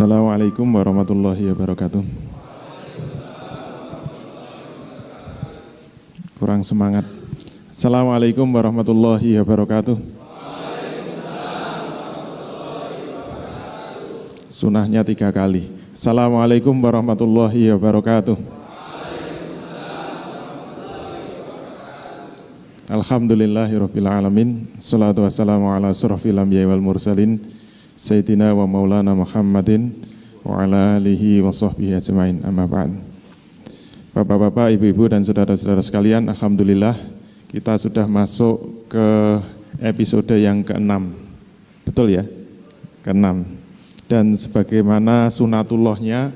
Assalamualaikum warahmatullahi wabarakatuh. Kurang semangat. Assalamualaikum warahmatullahi wabarakatuh. Sunahnya tiga kali. Assalamualaikum warahmatullahi wabarakatuh. Alhamdulillahirrahmanirrahim Salatu wassalamu ala surafil anbiya wal mursalin Sayyidina wa maulana Muhammadin Wa ala alihi wa sahbihi ajma'in. Amma ba'd. Bapak-bapak, ibu-ibu dan saudara-saudara sekalian Alhamdulillah kita sudah masuk ke episode yang ke-6 Betul ya? Ke-6 Dan sebagaimana sunatullahnya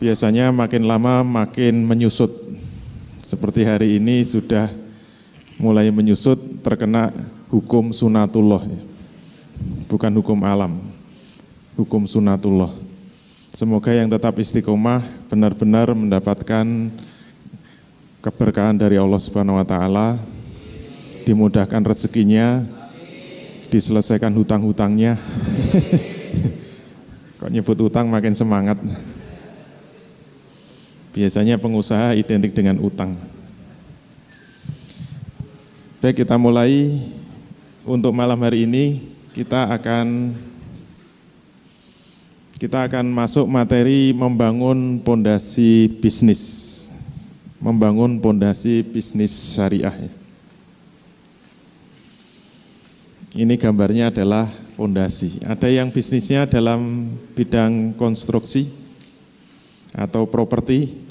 Biasanya makin lama makin menyusut. Seperti hari ini sudah mulai menyusut terkena hukum sunatullah. Bukan hukum alam hukum sunatullah. Semoga yang tetap istiqomah benar-benar mendapatkan keberkahan dari Allah Subhanahu wa taala dimudahkan rezekinya diselesaikan hutang-hutangnya. Kok nyebut hutang makin semangat? Biasanya pengusaha identik dengan utang. Baik kita mulai untuk malam hari ini kita akan kita akan masuk materi membangun pondasi bisnis. Membangun pondasi bisnis syariah. Ini gambarnya adalah pondasi. Ada yang bisnisnya dalam bidang konstruksi atau properti,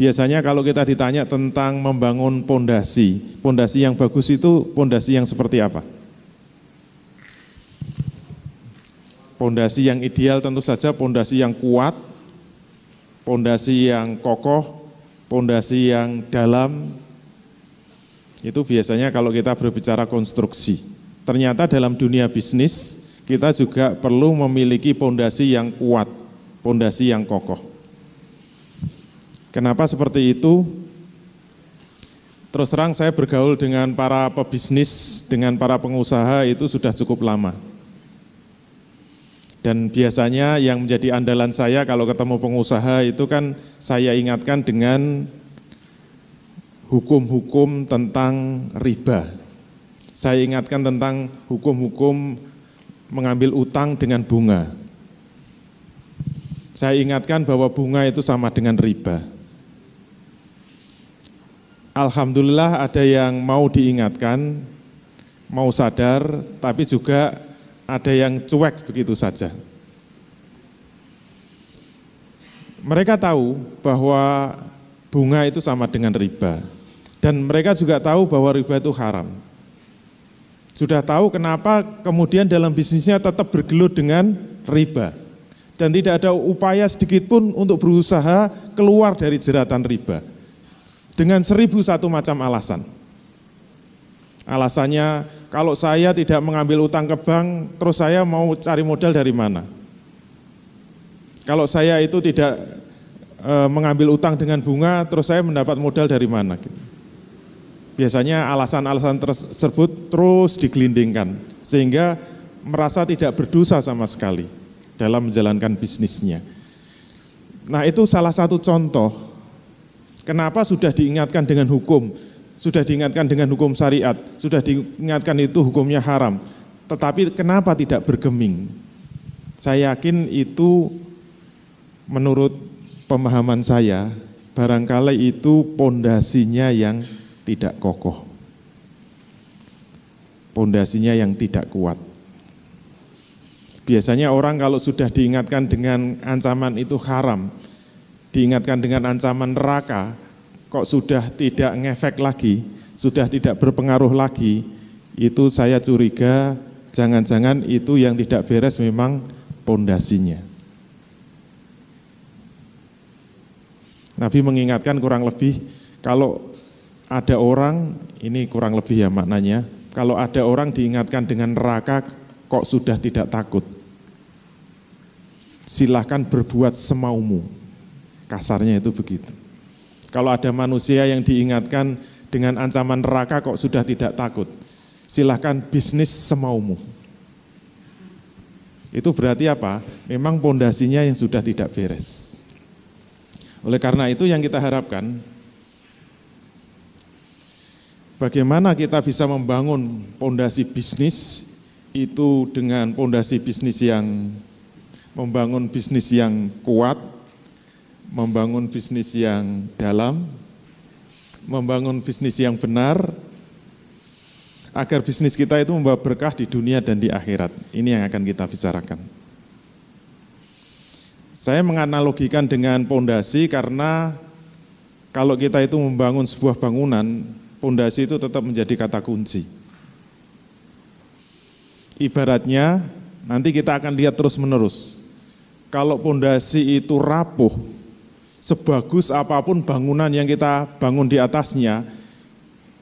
Biasanya kalau kita ditanya tentang membangun pondasi, pondasi yang bagus itu pondasi yang seperti apa? Pondasi yang ideal tentu saja pondasi yang kuat, pondasi yang kokoh, pondasi yang dalam. Itu biasanya kalau kita berbicara konstruksi. Ternyata dalam dunia bisnis kita juga perlu memiliki pondasi yang kuat, pondasi yang kokoh. Kenapa seperti itu? Terus terang saya bergaul dengan para pebisnis, dengan para pengusaha itu sudah cukup lama. Dan biasanya yang menjadi andalan saya kalau ketemu pengusaha itu kan saya ingatkan dengan hukum-hukum tentang riba. Saya ingatkan tentang hukum-hukum mengambil utang dengan bunga. Saya ingatkan bahwa bunga itu sama dengan riba. Alhamdulillah ada yang mau diingatkan, mau sadar, tapi juga ada yang cuek begitu saja. Mereka tahu bahwa bunga itu sama dengan riba. Dan mereka juga tahu bahwa riba itu haram. Sudah tahu kenapa kemudian dalam bisnisnya tetap bergelut dengan riba. Dan tidak ada upaya sedikit pun untuk berusaha keluar dari jeratan riba dengan seribu satu macam alasan. Alasannya kalau saya tidak mengambil utang ke bank, terus saya mau cari modal dari mana? Kalau saya itu tidak e, mengambil utang dengan bunga, terus saya mendapat modal dari mana? Biasanya alasan-alasan tersebut terus digelindingkan, sehingga merasa tidak berdosa sama sekali dalam menjalankan bisnisnya. Nah itu salah satu contoh Kenapa sudah diingatkan dengan hukum, sudah diingatkan dengan hukum syariat, sudah diingatkan itu hukumnya haram, tetapi kenapa tidak bergeming? Saya yakin itu menurut pemahaman saya, barangkali itu pondasinya yang tidak kokoh. Pondasinya yang tidak kuat. Biasanya orang kalau sudah diingatkan dengan ancaman itu haram, diingatkan dengan ancaman neraka, kok sudah tidak ngefek lagi, sudah tidak berpengaruh lagi, itu saya curiga jangan-jangan itu yang tidak beres memang pondasinya. Nabi mengingatkan kurang lebih kalau ada orang, ini kurang lebih ya maknanya, kalau ada orang diingatkan dengan neraka kok sudah tidak takut. Silahkan berbuat semaumu. Kasarnya itu begitu. Kalau ada manusia yang diingatkan dengan ancaman neraka kok sudah tidak takut. Silahkan bisnis semaumu. Itu berarti apa? Memang pondasinya yang sudah tidak beres. Oleh karena itu yang kita harapkan bagaimana kita bisa membangun pondasi bisnis itu dengan pondasi bisnis yang membangun bisnis yang kuat, membangun bisnis yang dalam, membangun bisnis yang benar, agar bisnis kita itu membawa berkah di dunia dan di akhirat. Ini yang akan kita bicarakan. Saya menganalogikan dengan pondasi karena kalau kita itu membangun sebuah bangunan, pondasi itu tetap menjadi kata kunci. Ibaratnya nanti kita akan lihat terus-menerus. Kalau pondasi itu rapuh, sebagus apa pun bangunan yang kita bangun di atasnya,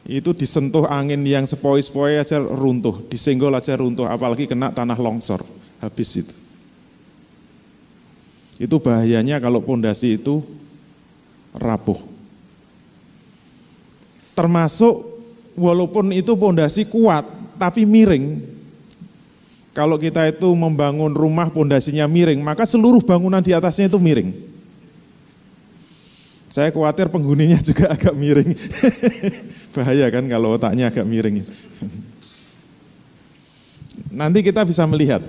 itu disentuh angin yang sepoi-sepoi aja runtuh, disenggol aja runtuh, apalagi kena tanah longsor, habis itu. Itu bahayanya kalau pondasi itu rapuh. Termasuk walaupun itu pondasi kuat, tapi miring. Kalau kita itu membangun rumah pondasinya miring, maka seluruh bangunan di atasnya itu miring. Saya khawatir penghuninya juga agak miring. Bahaya kan kalau otaknya agak miring. Nanti kita bisa melihat.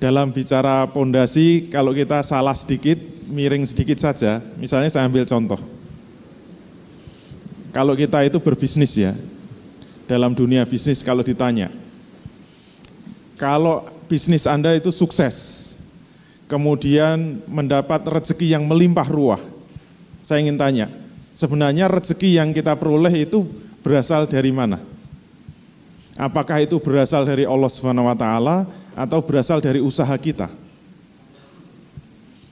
Dalam bicara pondasi, kalau kita salah sedikit, miring sedikit saja, misalnya saya ambil contoh. Kalau kita itu berbisnis ya, dalam dunia bisnis kalau ditanya, kalau bisnis Anda itu sukses, kemudian mendapat rezeki yang melimpah ruah. Saya ingin tanya, sebenarnya rezeki yang kita peroleh itu berasal dari mana? Apakah itu berasal dari Allah Subhanahu wa taala atau berasal dari usaha kita?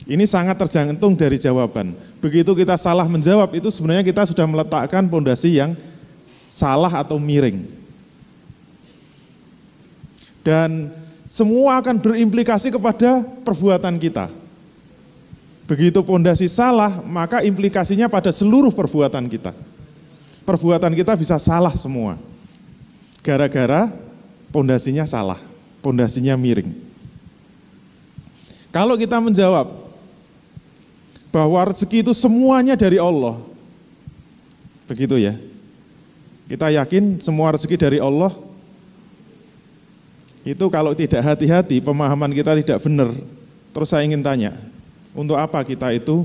Ini sangat tergantung dari jawaban. Begitu kita salah menjawab itu sebenarnya kita sudah meletakkan pondasi yang salah atau miring. Dan semua akan berimplikasi kepada perbuatan kita. Begitu pondasi salah, maka implikasinya pada seluruh perbuatan kita. Perbuatan kita bisa salah semua. Gara-gara pondasinya salah, pondasinya miring. Kalau kita menjawab bahwa rezeki itu semuanya dari Allah, begitu ya. Kita yakin semua rezeki dari Allah, itu kalau tidak hati-hati, pemahaman kita tidak benar. Terus saya ingin tanya, untuk apa kita itu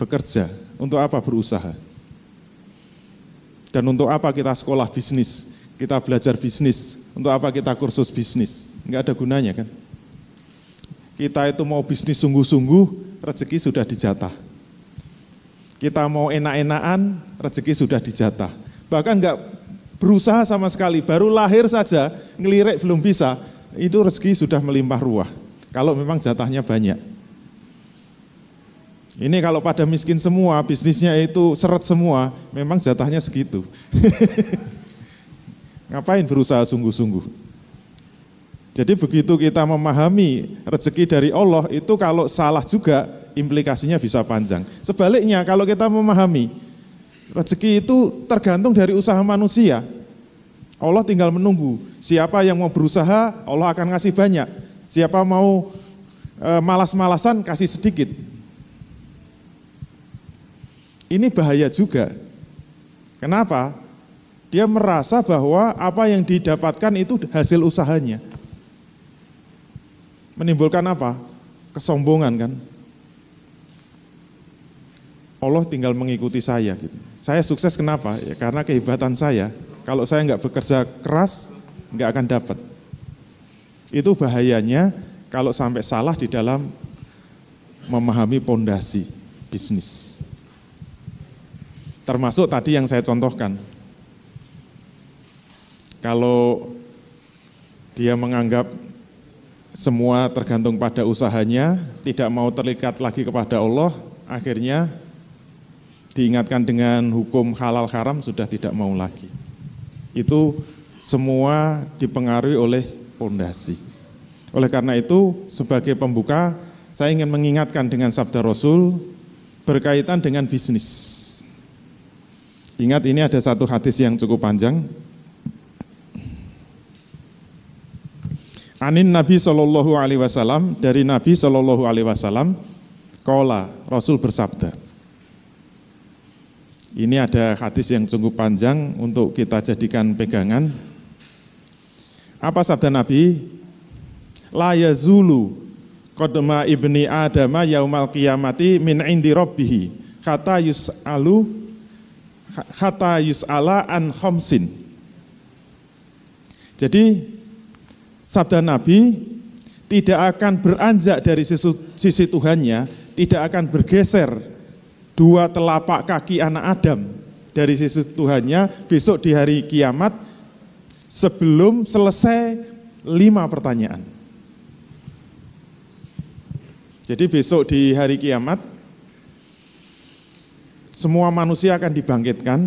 bekerja? Untuk apa berusaha? Dan untuk apa kita sekolah bisnis? Kita belajar bisnis? Untuk apa kita kursus bisnis? Enggak ada gunanya kan? Kita itu mau bisnis sungguh-sungguh, rezeki sudah dijatah. Kita mau enak-enakan, rezeki sudah dijatah. Bahkan enggak berusaha sama sekali, baru lahir saja, ngelirik belum bisa, itu rezeki sudah melimpah ruah. Kalau memang jatahnya banyak. Ini kalau pada miskin semua, bisnisnya itu seret semua, memang jatahnya segitu. Ngapain berusaha sungguh-sungguh? Jadi begitu kita memahami rezeki dari Allah, itu kalau salah juga implikasinya bisa panjang. Sebaliknya kalau kita memahami Rezeki itu tergantung dari usaha manusia. Allah tinggal menunggu. Siapa yang mau berusaha, Allah akan ngasih banyak. Siapa mau e, malas-malasan, kasih sedikit. Ini bahaya juga. Kenapa? Dia merasa bahwa apa yang didapatkan itu hasil usahanya. Menimbulkan apa? Kesombongan kan? Allah tinggal mengikuti saya gitu. Saya sukses kenapa? Ya karena kehebatan saya. Kalau saya nggak bekerja keras, nggak akan dapat. Itu bahayanya kalau sampai salah di dalam memahami pondasi bisnis. Termasuk tadi yang saya contohkan. Kalau dia menganggap semua tergantung pada usahanya, tidak mau terlihat lagi kepada Allah, akhirnya diingatkan dengan hukum halal haram sudah tidak mau lagi. Itu semua dipengaruhi oleh pondasi. Oleh karena itu, sebagai pembuka, saya ingin mengingatkan dengan sabda Rasul berkaitan dengan bisnis. Ingat ini ada satu hadis yang cukup panjang. Anin Nabi Shallallahu Alaihi Wasallam dari Nabi Shallallahu Alaihi Wasallam, kola Rasul bersabda. Ini ada hadis yang cukup panjang untuk kita jadikan pegangan. Apa sabda Nabi? La yazulu qadma ibni adama yaumal qiyamati min indi rabbihi kata yus'alu kata yus'ala an khamsin. Jadi sabda Nabi tidak akan beranjak dari sisi, sisi Tuhannya, tidak akan bergeser dua telapak kaki anak Adam dari sisi Tuhannya besok di hari kiamat sebelum selesai lima pertanyaan. Jadi besok di hari kiamat semua manusia akan dibangkitkan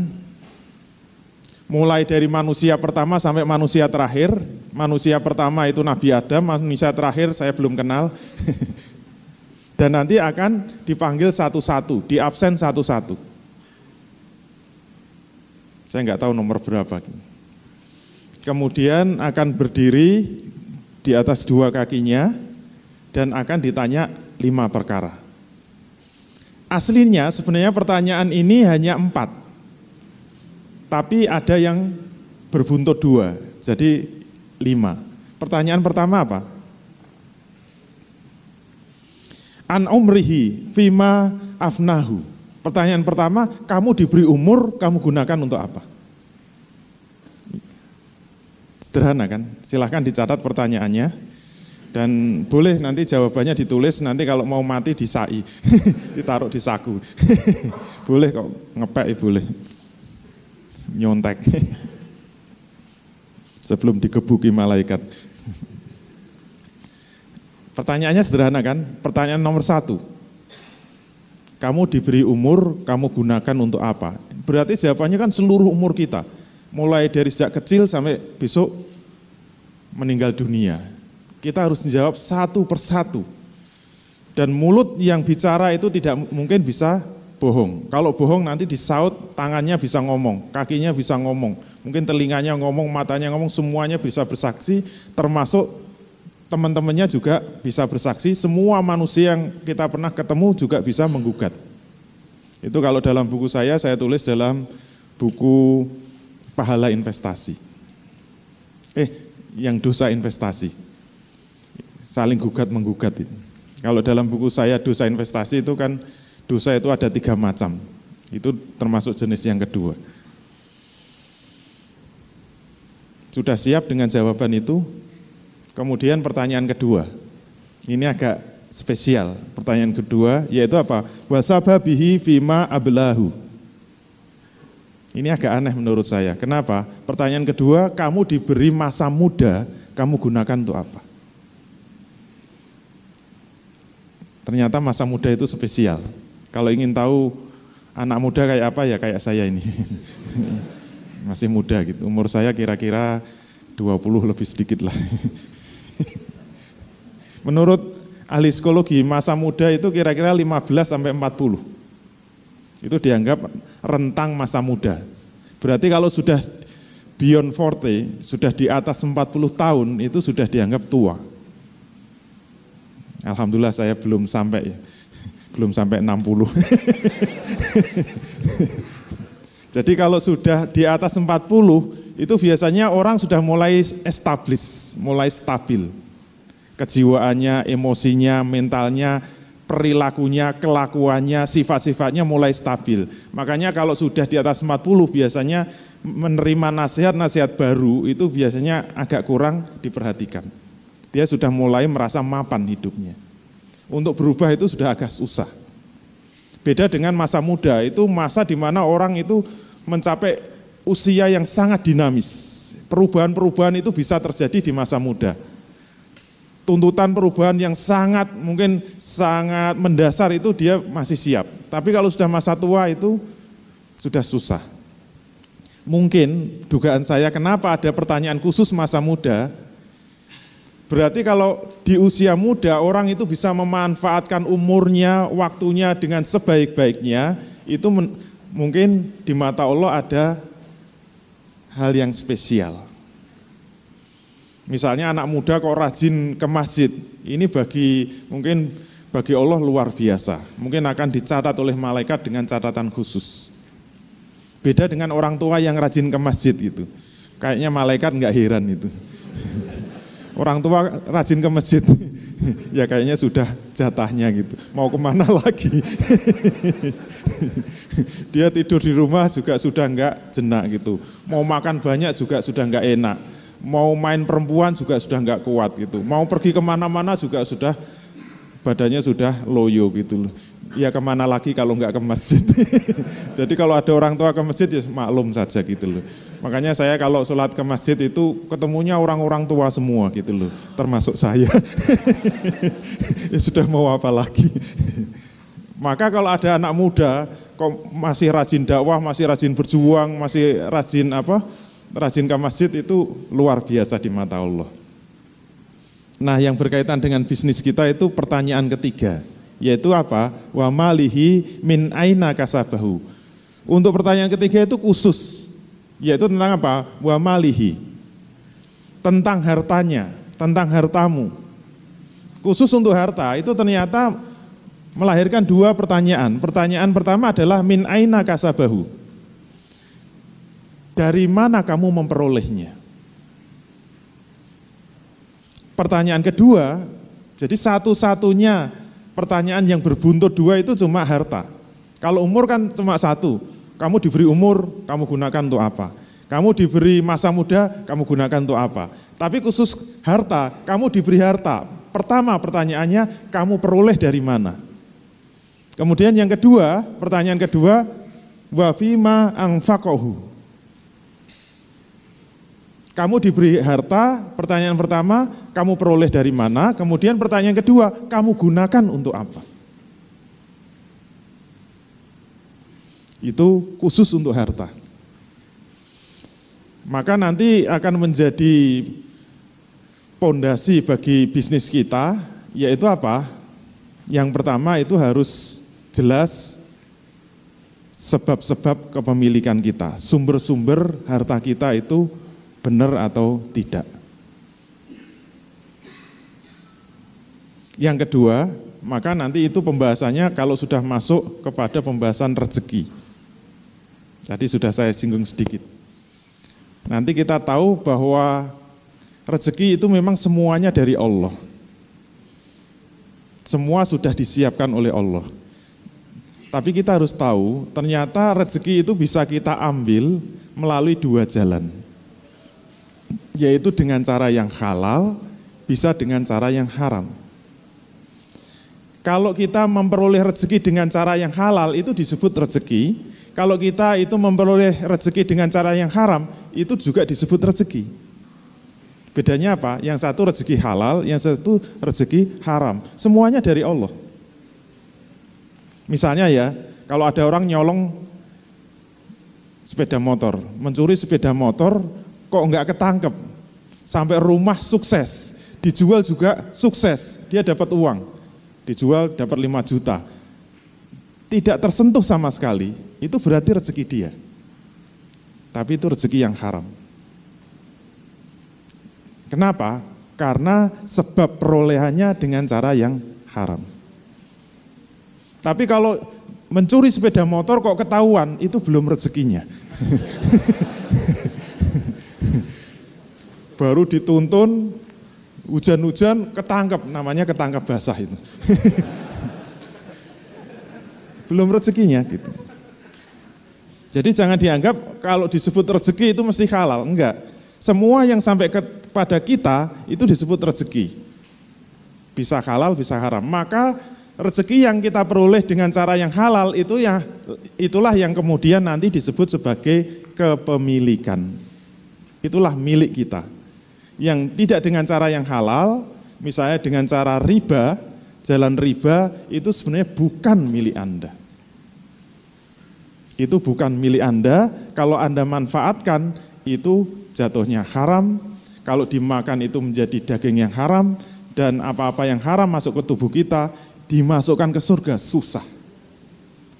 mulai dari manusia pertama sampai manusia terakhir. Manusia pertama itu Nabi Adam, manusia terakhir saya belum kenal. Dan nanti akan dipanggil satu-satu, di absen satu-satu. Saya nggak tahu nomor berapa. Kemudian akan berdiri di atas dua kakinya dan akan ditanya lima perkara. Aslinya sebenarnya pertanyaan ini hanya empat, tapi ada yang berbuntut dua, jadi lima. Pertanyaan pertama apa? An umrihi fima afnahu. Pertanyaan pertama, kamu diberi umur, kamu gunakan untuk apa? Sederhana kan? Silahkan dicatat pertanyaannya. Dan boleh nanti jawabannya ditulis, nanti kalau mau mati disai, ditaruh di saku. boleh kok, ngepek boleh nyontek sebelum digebuki malaikat. Pertanyaannya sederhana kan? Pertanyaan nomor satu, kamu diberi umur, kamu gunakan untuk apa? Berarti jawabannya kan seluruh umur kita, mulai dari sejak kecil sampai besok meninggal dunia. Kita harus menjawab satu persatu. Dan mulut yang bicara itu tidak mungkin bisa bohong. Kalau bohong nanti disaut, tangannya bisa ngomong, kakinya bisa ngomong, mungkin telinganya ngomong, matanya ngomong, semuanya bisa bersaksi, termasuk teman-temannya juga bisa bersaksi, semua manusia yang kita pernah ketemu juga bisa menggugat. Itu kalau dalam buku saya, saya tulis dalam buku pahala investasi. Eh, yang dosa investasi. Saling gugat menggugat itu. Kalau dalam buku saya dosa investasi itu kan Dosa itu ada tiga macam. Itu termasuk jenis yang kedua. Sudah siap dengan jawaban itu? Kemudian pertanyaan kedua. Ini agak spesial. Pertanyaan kedua yaitu apa? Wasababihi fima ablahu. Ini agak aneh menurut saya. Kenapa? Pertanyaan kedua, kamu diberi masa muda, kamu gunakan untuk apa? Ternyata masa muda itu spesial. Kalau ingin tahu anak muda kayak apa ya kayak saya ini. Masih muda gitu. Umur saya kira-kira 20 lebih sedikit lah. Menurut ahli psikologi, masa muda itu kira-kira 15 sampai 40. Itu dianggap rentang masa muda. Berarti kalau sudah beyond 40, sudah di atas 40 tahun, itu sudah dianggap tua. Alhamdulillah saya belum sampai belum sampai 60. Jadi kalau sudah di atas 40 itu biasanya orang sudah mulai establish, mulai stabil. Kejiwaannya, emosinya, mentalnya, perilakunya, kelakuannya, sifat-sifatnya mulai stabil. Makanya kalau sudah di atas 40 biasanya menerima nasihat-nasihat baru itu biasanya agak kurang diperhatikan. Dia sudah mulai merasa mapan hidupnya untuk berubah itu sudah agak susah. Beda dengan masa muda, itu masa di mana orang itu mencapai usia yang sangat dinamis. Perubahan-perubahan itu bisa terjadi di masa muda. Tuntutan perubahan yang sangat mungkin sangat mendasar itu dia masih siap. Tapi kalau sudah masa tua itu sudah susah. Mungkin dugaan saya kenapa ada pertanyaan khusus masa muda, Berarti kalau di usia muda orang itu bisa memanfaatkan umurnya, waktunya dengan sebaik-baiknya, itu mungkin di mata Allah ada hal yang spesial. Misalnya anak muda kok rajin ke masjid, ini bagi mungkin bagi Allah luar biasa. Mungkin akan dicatat oleh malaikat dengan catatan khusus. Beda dengan orang tua yang rajin ke masjid gitu. Kayaknya malaikat nggak heran itu. Orang tua rajin ke masjid, ya kayaknya sudah jatahnya gitu. Mau ke mana lagi? Dia tidur di rumah juga sudah nggak jenak gitu. Mau makan banyak juga sudah nggak enak. Mau main perempuan juga sudah nggak kuat gitu. Mau pergi ke mana-mana juga sudah badannya sudah loyo gitu loh. Ya ke mana lagi kalau nggak ke masjid. Jadi kalau ada orang tua ke masjid ya maklum saja gitu loh. Makanya saya kalau sholat ke masjid itu ketemunya orang-orang tua semua gitu loh. Termasuk saya. ya sudah mau apa lagi. Maka kalau ada anak muda kok masih rajin dakwah, masih rajin berjuang, masih rajin apa? Rajin ke masjid itu luar biasa di mata Allah. Nah, yang berkaitan dengan bisnis kita itu pertanyaan ketiga, yaitu apa? Wa malihi min aina kasabahu. Untuk pertanyaan ketiga itu khusus, yaitu tentang apa? Wa malihi. Tentang hartanya, tentang hartamu. Khusus untuk harta itu ternyata melahirkan dua pertanyaan. Pertanyaan pertama adalah min aina kasabahu. Dari mana kamu memperolehnya? Pertanyaan kedua, jadi satu-satunya pertanyaan yang berbuntut dua itu cuma harta. Kalau umur kan cuma satu, kamu diberi umur, kamu gunakan untuk apa? Kamu diberi masa muda, kamu gunakan untuk apa? Tapi khusus harta, kamu diberi harta. Pertama pertanyaannya, kamu peroleh dari mana? Kemudian yang kedua, pertanyaan kedua, wafima angfakohu. Kamu diberi harta, pertanyaan pertama, kamu peroleh dari mana? Kemudian pertanyaan kedua, kamu gunakan untuk apa? Itu khusus untuk harta. Maka nanti akan menjadi pondasi bagi bisnis kita, yaitu apa? Yang pertama itu harus jelas sebab-sebab kepemilikan kita. Sumber-sumber harta kita itu benar atau tidak. Yang kedua, maka nanti itu pembahasannya kalau sudah masuk kepada pembahasan rezeki. Tadi sudah saya singgung sedikit. Nanti kita tahu bahwa rezeki itu memang semuanya dari Allah. Semua sudah disiapkan oleh Allah. Tapi kita harus tahu, ternyata rezeki itu bisa kita ambil melalui dua jalan yaitu dengan cara yang halal, bisa dengan cara yang haram. Kalau kita memperoleh rezeki dengan cara yang halal, itu disebut rezeki. Kalau kita itu memperoleh rezeki dengan cara yang haram, itu juga disebut rezeki. Bedanya apa? Yang satu rezeki halal, yang satu rezeki haram. Semuanya dari Allah. Misalnya ya, kalau ada orang nyolong sepeda motor, mencuri sepeda motor, kok enggak ketangkep, sampai rumah sukses, dijual juga sukses, dia dapat uang, dijual dapat 5 juta. Tidak tersentuh sama sekali, itu berarti rezeki dia. Tapi itu rezeki yang haram. Kenapa? Karena sebab perolehannya dengan cara yang haram. Tapi kalau mencuri sepeda motor kok ketahuan, itu belum rezekinya. baru dituntun hujan-hujan ketangkep namanya ketangkep basah itu belum rezekinya gitu. Jadi jangan dianggap kalau disebut rezeki itu mesti halal enggak. Semua yang sampai kepada kita itu disebut rezeki. Bisa halal bisa haram. Maka rezeki yang kita peroleh dengan cara yang halal itu ya itulah yang kemudian nanti disebut sebagai kepemilikan. Itulah milik kita. Yang tidak dengan cara yang halal, misalnya dengan cara riba, jalan riba itu sebenarnya bukan milik Anda. Itu bukan milik Anda, kalau Anda manfaatkan itu jatuhnya haram, kalau dimakan itu menjadi daging yang haram, dan apa-apa yang haram masuk ke tubuh kita, dimasukkan ke surga susah.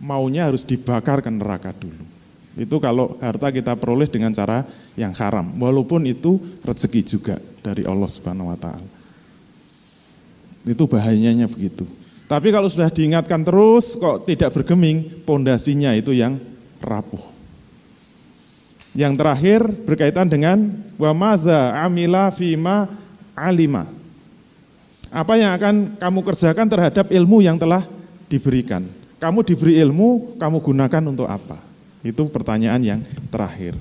Maunya harus dibakar ke neraka dulu. Itu kalau harta kita peroleh dengan cara yang haram, walaupun itu rezeki juga dari Allah Subhanahu wa taala. Itu bahayanya begitu. Tapi kalau sudah diingatkan terus kok tidak bergeming, pondasinya itu yang rapuh. Yang terakhir berkaitan dengan wa maza amila fima alima. Apa yang akan kamu kerjakan terhadap ilmu yang telah diberikan? Kamu diberi ilmu, kamu gunakan untuk apa? Itu pertanyaan yang terakhir.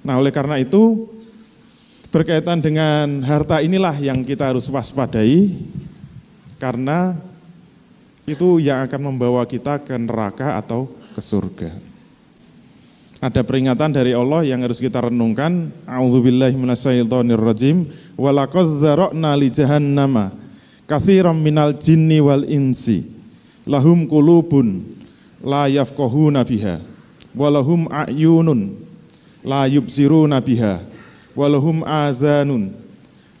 Nah, oleh karena itu berkaitan dengan harta inilah yang kita harus waspadai karena itu yang akan membawa kita ke neraka atau ke surga. Ada peringatan dari Allah yang harus kita renungkan. A'udzubillahi minasyaitonirrajim. Walaqad zara'na li jahannama katsiran minal jinni wal insi. Lahum qulubun la yafqahuna biha walahum a'yunun la yubsiruna biha walahum azanun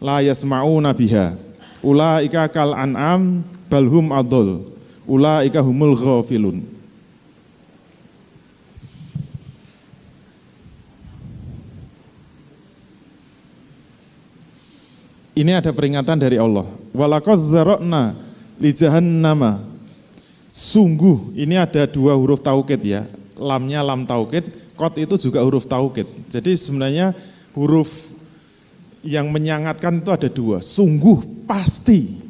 la yasma'una biha ulaika kal an'am balhum adol ulaika humul ghafilun Ini ada peringatan dari Allah. Walaqad zarokna li jahannama. Sungguh, ini ada dua huruf taukid ya. Lamnya lam taukid, kot itu juga huruf taukid. Jadi sebenarnya huruf yang menyangatkan itu ada dua. Sungguh pasti.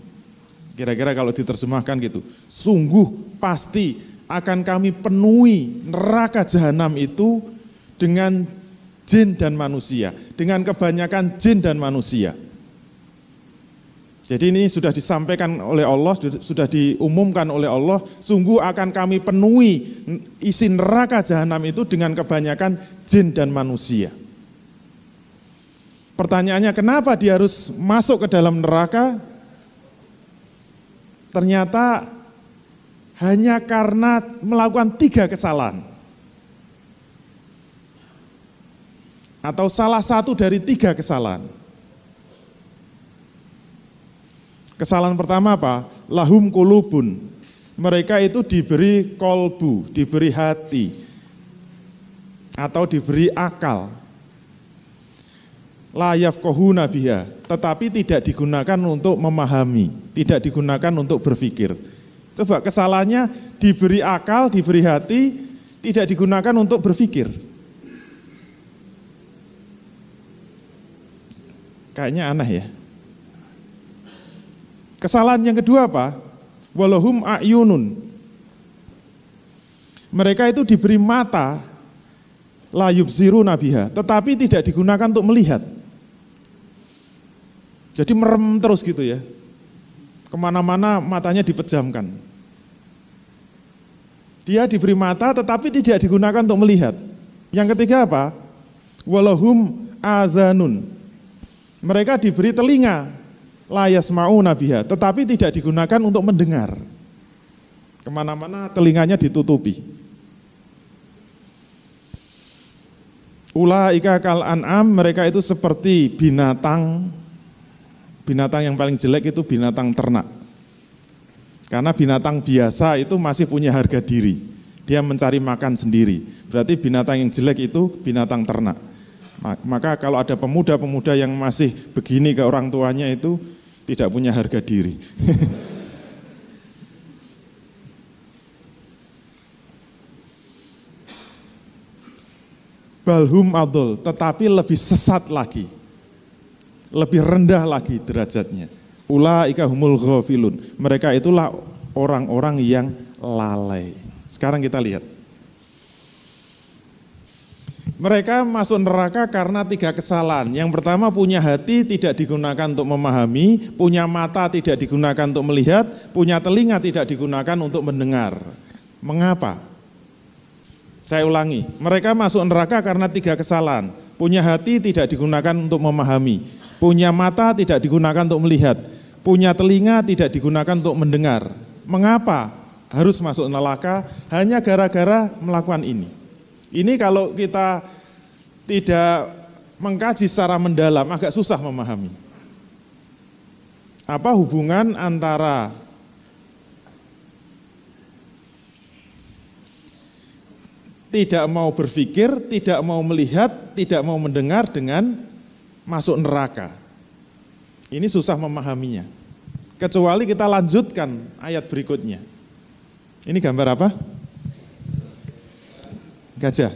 Kira-kira kalau diterjemahkan gitu. Sungguh pasti akan kami penuhi neraka jahanam itu dengan jin dan manusia. Dengan kebanyakan jin dan manusia. Jadi ini sudah disampaikan oleh Allah, sudah diumumkan oleh Allah, sungguh akan kami penuhi isi neraka jahanam itu dengan kebanyakan jin dan manusia. Pertanyaannya kenapa dia harus masuk ke dalam neraka? Ternyata hanya karena melakukan tiga kesalahan. Atau salah satu dari tiga kesalahan. Kesalahan pertama apa? Lahum kulubun. Mereka itu diberi kolbu, diberi hati, atau diberi akal, layaf kohuna biha, tetapi tidak digunakan untuk memahami, tidak digunakan untuk berpikir. Coba kesalahannya diberi akal, diberi hati, tidak digunakan untuk berpikir. Kayaknya aneh ya. Kesalahan yang kedua apa? Walahum ayunun. Mereka itu diberi mata, layub ziru nabiha, tetapi tidak digunakan untuk melihat. Jadi merem terus gitu ya. Ke mana-mana matanya dipejamkan. Dia diberi mata tetapi tidak digunakan untuk melihat. Yang ketiga apa? Walahum azanun. Mereka diberi telinga, layas mau nabiha, tetapi tidak digunakan untuk mendengar. Ke mana-mana telinganya ditutupi. Ula ika kal an'am, mereka itu seperti binatang binatang yang paling jelek itu binatang ternak. Karena binatang biasa itu masih punya harga diri. Dia mencari makan sendiri. Berarti binatang yang jelek itu binatang ternak. Maka kalau ada pemuda-pemuda yang masih begini ke orang tuanya itu tidak punya harga diri. Balhum adol, tetapi lebih sesat lagi lebih rendah lagi derajatnya. Ulaika humul ghafilun. Mereka itulah orang-orang yang lalai. Sekarang kita lihat. Mereka masuk neraka karena tiga kesalahan. Yang pertama punya hati tidak digunakan untuk memahami, punya mata tidak digunakan untuk melihat, punya telinga tidak digunakan untuk mendengar. Mengapa? Saya ulangi, mereka masuk neraka karena tiga kesalahan. Punya hati tidak digunakan untuk memahami, Punya mata tidak digunakan untuk melihat, punya telinga tidak digunakan untuk mendengar. Mengapa harus masuk neraka? Hanya gara-gara melakukan ini. Ini kalau kita tidak mengkaji secara mendalam agak susah memahami. Apa hubungan antara tidak mau berpikir, tidak mau melihat, tidak mau mendengar dengan masuk neraka. Ini susah memahaminya. Kecuali kita lanjutkan ayat berikutnya. Ini gambar apa? Gajah.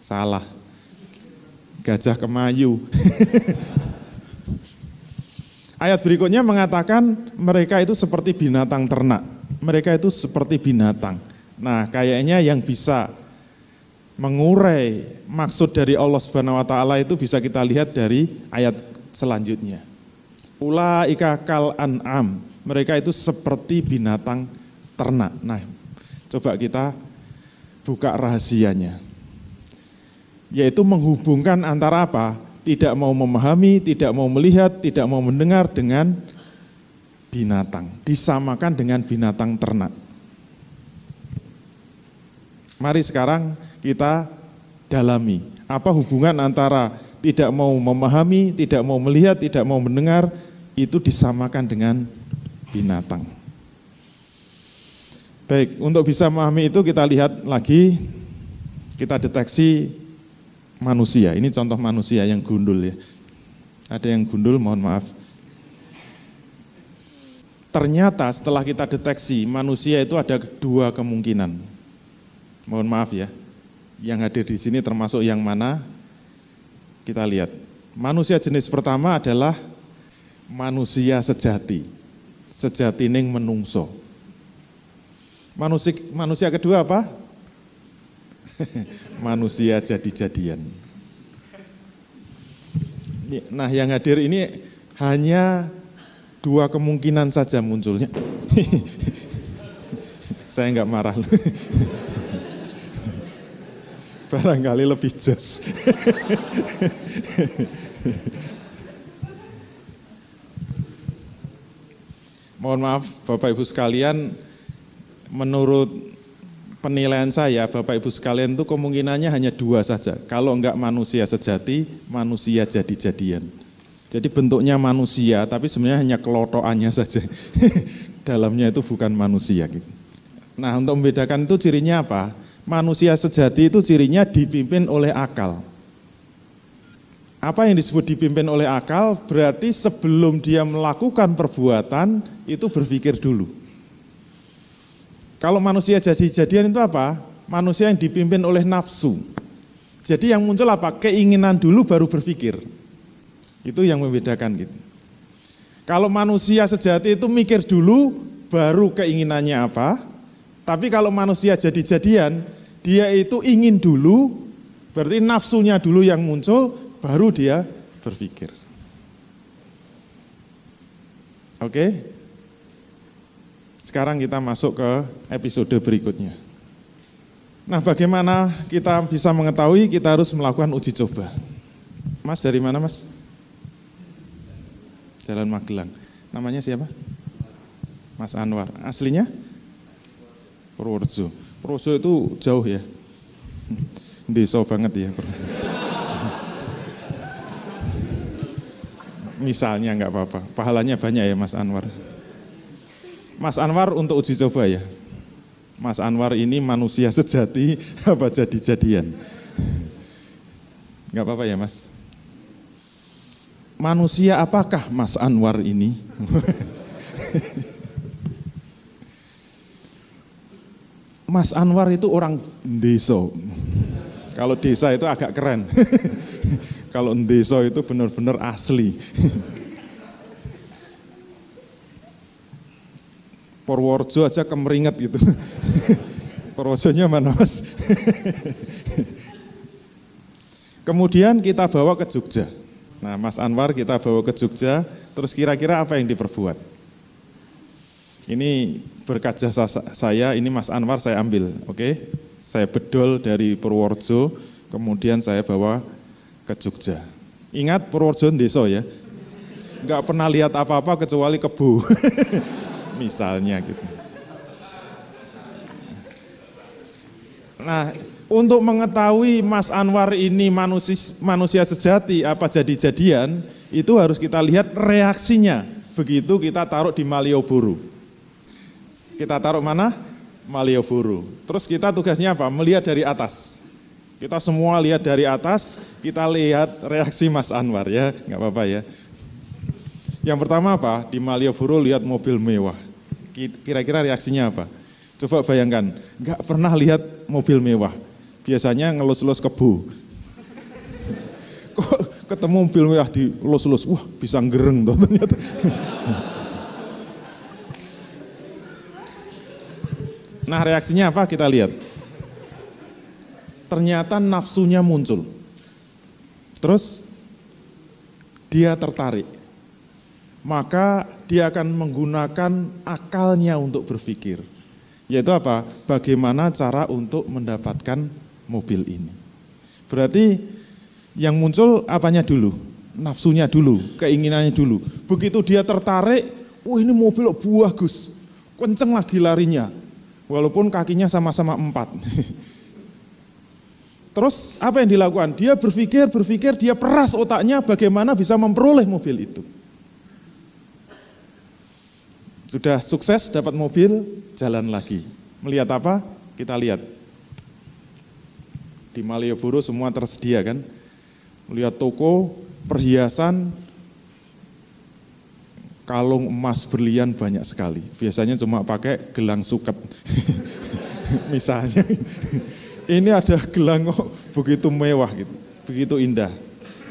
Salah. Gajah kemayu. ayat berikutnya mengatakan mereka itu seperti binatang ternak. Mereka itu seperti binatang. Nah, kayaknya yang bisa mengurai maksud dari Allah Subhanahu wa taala itu bisa kita lihat dari ayat selanjutnya. Ulaika kal an'am. Mereka itu seperti binatang ternak. Nah, coba kita buka rahasianya. Yaitu menghubungkan antara apa? Tidak mau memahami, tidak mau melihat, tidak mau mendengar dengan binatang. Disamakan dengan binatang ternak. Mari sekarang kita dalami apa hubungan antara tidak mau memahami, tidak mau melihat, tidak mau mendengar, itu disamakan dengan binatang. Baik, untuk bisa memahami itu kita lihat lagi, kita deteksi manusia. Ini contoh manusia yang gundul ya. Ada yang gundul, mohon maaf. Ternyata setelah kita deteksi manusia itu ada dua kemungkinan. Mohon maaf ya. Yang hadir di sini termasuk yang mana? Kita lihat, manusia jenis pertama adalah manusia sejati, sejati ning menungso. Manusia, manusia kedua apa? manusia jadi-jadian. Nah yang hadir ini hanya dua kemungkinan saja munculnya. Saya enggak marah barangkali lebih jos. Mohon maaf Bapak Ibu sekalian, menurut penilaian saya Bapak Ibu sekalian itu kemungkinannya hanya dua saja. Kalau enggak manusia sejati, manusia jadi-jadian. Jadi bentuknya manusia, tapi sebenarnya hanya kelotokannya saja. Dalamnya itu bukan manusia. Gitu. Nah untuk membedakan itu cirinya apa? Manusia sejati itu cirinya dipimpin oleh akal. Apa yang disebut dipimpin oleh akal berarti sebelum dia melakukan perbuatan itu berpikir dulu. Kalau manusia jadi-jadian itu apa? Manusia yang dipimpin oleh nafsu. Jadi yang muncul apa? Keinginan dulu baru berpikir. Itu yang membedakan gitu. Kalau manusia sejati itu mikir dulu baru keinginannya apa, tapi kalau manusia jadi-jadian, dia itu ingin dulu, berarti nafsunya dulu yang muncul, baru dia berpikir. Oke? Sekarang kita masuk ke episode berikutnya. Nah, bagaimana kita bisa mengetahui kita harus melakukan uji coba? Mas dari mana, Mas? Jalan Magelang. Namanya siapa? Mas Anwar. Aslinya? Purworejo. Purworejo itu jauh ya. Desa banget ya. Misalnya nggak apa-apa. Pahalanya banyak ya Mas Anwar. Mas Anwar untuk uji coba ya. Mas Anwar ini manusia sejati apa jadi-jadian? Nggak apa-apa ya Mas. Manusia apakah Mas Anwar ini? Mas Anwar itu orang desa. Kalau desa itu agak keren. Kalau desa itu benar-benar asli. Purworejo aja kemeringat gitu. Purworejonya mana mas? Kemudian kita bawa ke Jogja. Nah Mas Anwar kita bawa ke Jogja, terus kira-kira apa yang diperbuat? Ini berkat jasa saya, ini Mas Anwar saya ambil, oke? Okay? Saya bedol dari Purworejo, kemudian saya bawa ke Jogja. Ingat Purworejo desa ya, nggak pernah lihat apa-apa kecuali kebu, misalnya gitu. Nah, untuk mengetahui Mas Anwar ini manusia, manusia sejati apa jadi-jadian, itu harus kita lihat reaksinya. Begitu kita taruh di Malioboro. Kita taruh mana? Malioboro. Terus kita tugasnya apa? Melihat dari atas. Kita semua lihat dari atas, kita lihat reaksi Mas Anwar ya, nggak apa-apa ya. Yang pertama apa? Di Malioboro lihat mobil mewah. Kira-kira reaksinya apa? Coba bayangkan, nggak pernah lihat mobil mewah. Biasanya ngelus-lus kebu. Kok ketemu mobil mewah di lus-lus, wah bisa gereng tuh ternyata. Nah reaksinya apa kita lihat. Ternyata nafsunya muncul. Terus dia tertarik. Maka dia akan menggunakan akalnya untuk berpikir. Yaitu apa? Bagaimana cara untuk mendapatkan mobil ini. Berarti yang muncul apanya dulu? Nafsunya dulu, keinginannya dulu. Begitu dia tertarik, wah ini mobil bagus, kenceng lagi larinya, walaupun kakinya sama-sama empat. Terus apa yang dilakukan? Dia berpikir, berpikir, dia peras otaknya bagaimana bisa memperoleh mobil itu. Sudah sukses dapat mobil, jalan lagi. Melihat apa? Kita lihat. Di Malioboro semua tersedia kan. Melihat toko, perhiasan, kalung emas berlian banyak sekali. Biasanya cuma pakai gelang suket. Misalnya. Ini ada gelang oh, begitu mewah gitu, begitu indah.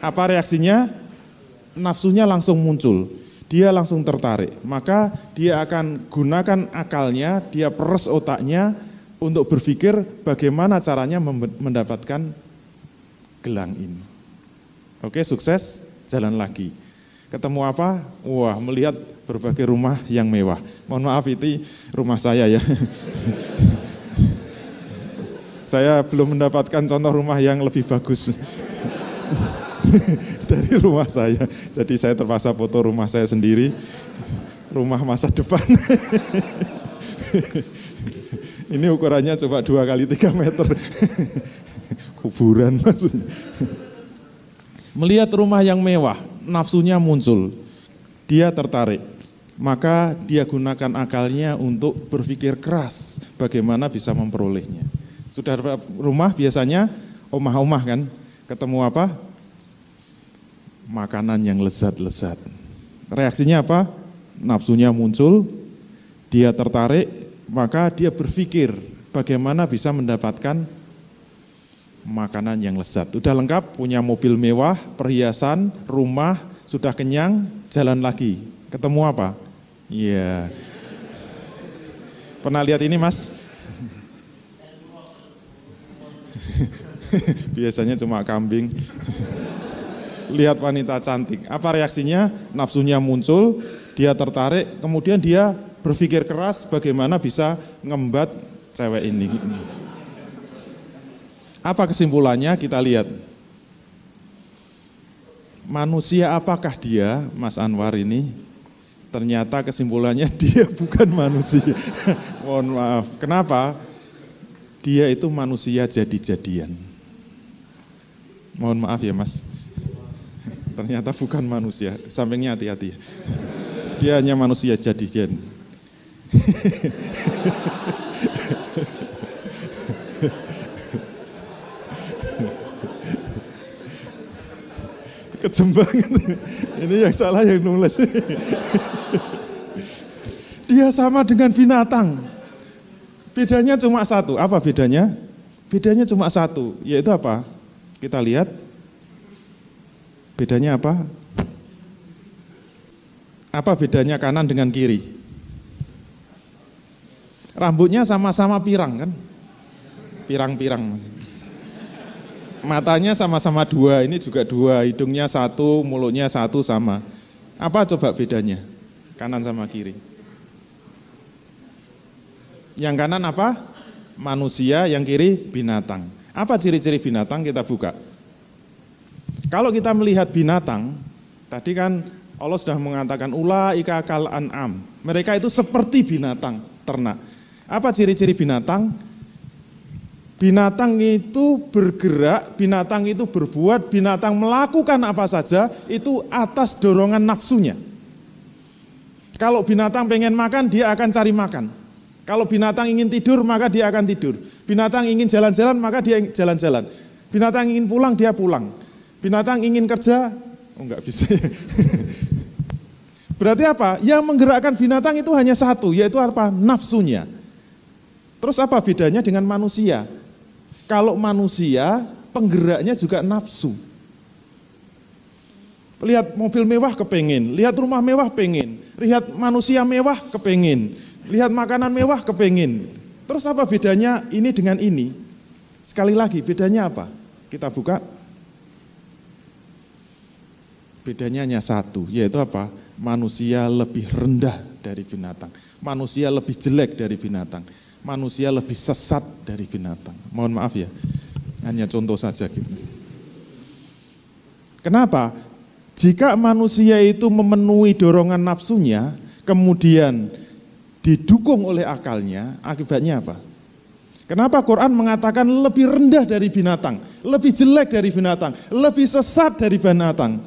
Apa reaksinya? Nafsunya langsung muncul. Dia langsung tertarik. Maka dia akan gunakan akalnya, dia peres otaknya untuk berpikir bagaimana caranya mendapatkan gelang ini. Oke, sukses, jalan lagi. Ketemu apa? Wah, melihat berbagai rumah yang mewah. Mohon maaf itu rumah saya ya. saya belum mendapatkan contoh rumah yang lebih bagus dari rumah saya. Jadi saya terpaksa foto rumah saya sendiri, rumah masa depan. Ini ukurannya coba dua kali tiga meter. Kuburan maksudnya. Melihat rumah yang mewah, nafsunya muncul. Dia tertarik. Maka dia gunakan akalnya untuk berpikir keras bagaimana bisa memperolehnya. Sudah rumah biasanya omah-omah kan, ketemu apa? Makanan yang lezat-lezat. Reaksinya apa? Nafsunya muncul, dia tertarik, maka dia berpikir bagaimana bisa mendapatkan makanan yang lezat. Sudah lengkap, punya mobil mewah, perhiasan, rumah, sudah kenyang, jalan lagi. Ketemu apa? Iya. Pernah lihat ini mas? Biasanya cuma kambing. lihat wanita cantik. Apa reaksinya? Nafsunya muncul, dia tertarik, kemudian dia berpikir keras bagaimana bisa ngembat cewek ini. Apa kesimpulannya? Kita lihat. Manusia apakah dia, Mas Anwar ini? Ternyata kesimpulannya dia bukan manusia. Mohon maaf. Kenapa? Dia itu manusia jadi-jadian. Mohon maaf ya Mas. Ternyata bukan manusia. Sampingnya hati-hati. Dia hanya manusia jadi-jadian. Kejem banget. Ini yang salah yang nulis. Dia sama dengan binatang. Bedanya cuma satu. Apa bedanya? Bedanya cuma satu, yaitu apa? Kita lihat. Bedanya apa? Apa bedanya kanan dengan kiri? Rambutnya sama-sama pirang kan? Pirang-pirang matanya sama-sama dua, ini juga dua, hidungnya satu, mulutnya satu sama. Apa coba bedanya? Kanan sama kiri. Yang kanan apa? Manusia, yang kiri binatang. Apa ciri-ciri binatang kita buka? Kalau kita melihat binatang, tadi kan Allah sudah mengatakan ula ika kal an'am. Mereka itu seperti binatang ternak. Apa ciri-ciri binatang? Binatang itu bergerak, binatang itu berbuat, binatang melakukan apa saja itu atas dorongan nafsunya. Kalau binatang pengen makan, dia akan cari makan. Kalau binatang ingin tidur, maka dia akan tidur. Binatang ingin jalan-jalan, maka dia jalan-jalan. Binatang ingin pulang, dia pulang. Binatang ingin kerja, oh enggak bisa. Berarti apa? Yang menggerakkan binatang itu hanya satu, yaitu apa? Nafsunya. Terus apa bedanya dengan manusia? Kalau manusia, penggeraknya juga nafsu. Lihat mobil mewah kepengin, lihat rumah mewah pengen, lihat manusia mewah kepengin, lihat makanan mewah kepengin. Terus apa bedanya ini dengan ini? Sekali lagi, bedanya apa? Kita buka. Bedanya hanya satu, yaitu apa? Manusia lebih rendah dari binatang. Manusia lebih jelek dari binatang. Manusia lebih sesat dari binatang. Mohon maaf ya, hanya contoh saja gitu. Kenapa? Jika manusia itu memenuhi dorongan nafsunya, kemudian didukung oleh akalnya, akibatnya apa? Kenapa Quran mengatakan lebih rendah dari binatang, lebih jelek dari binatang, lebih sesat dari binatang?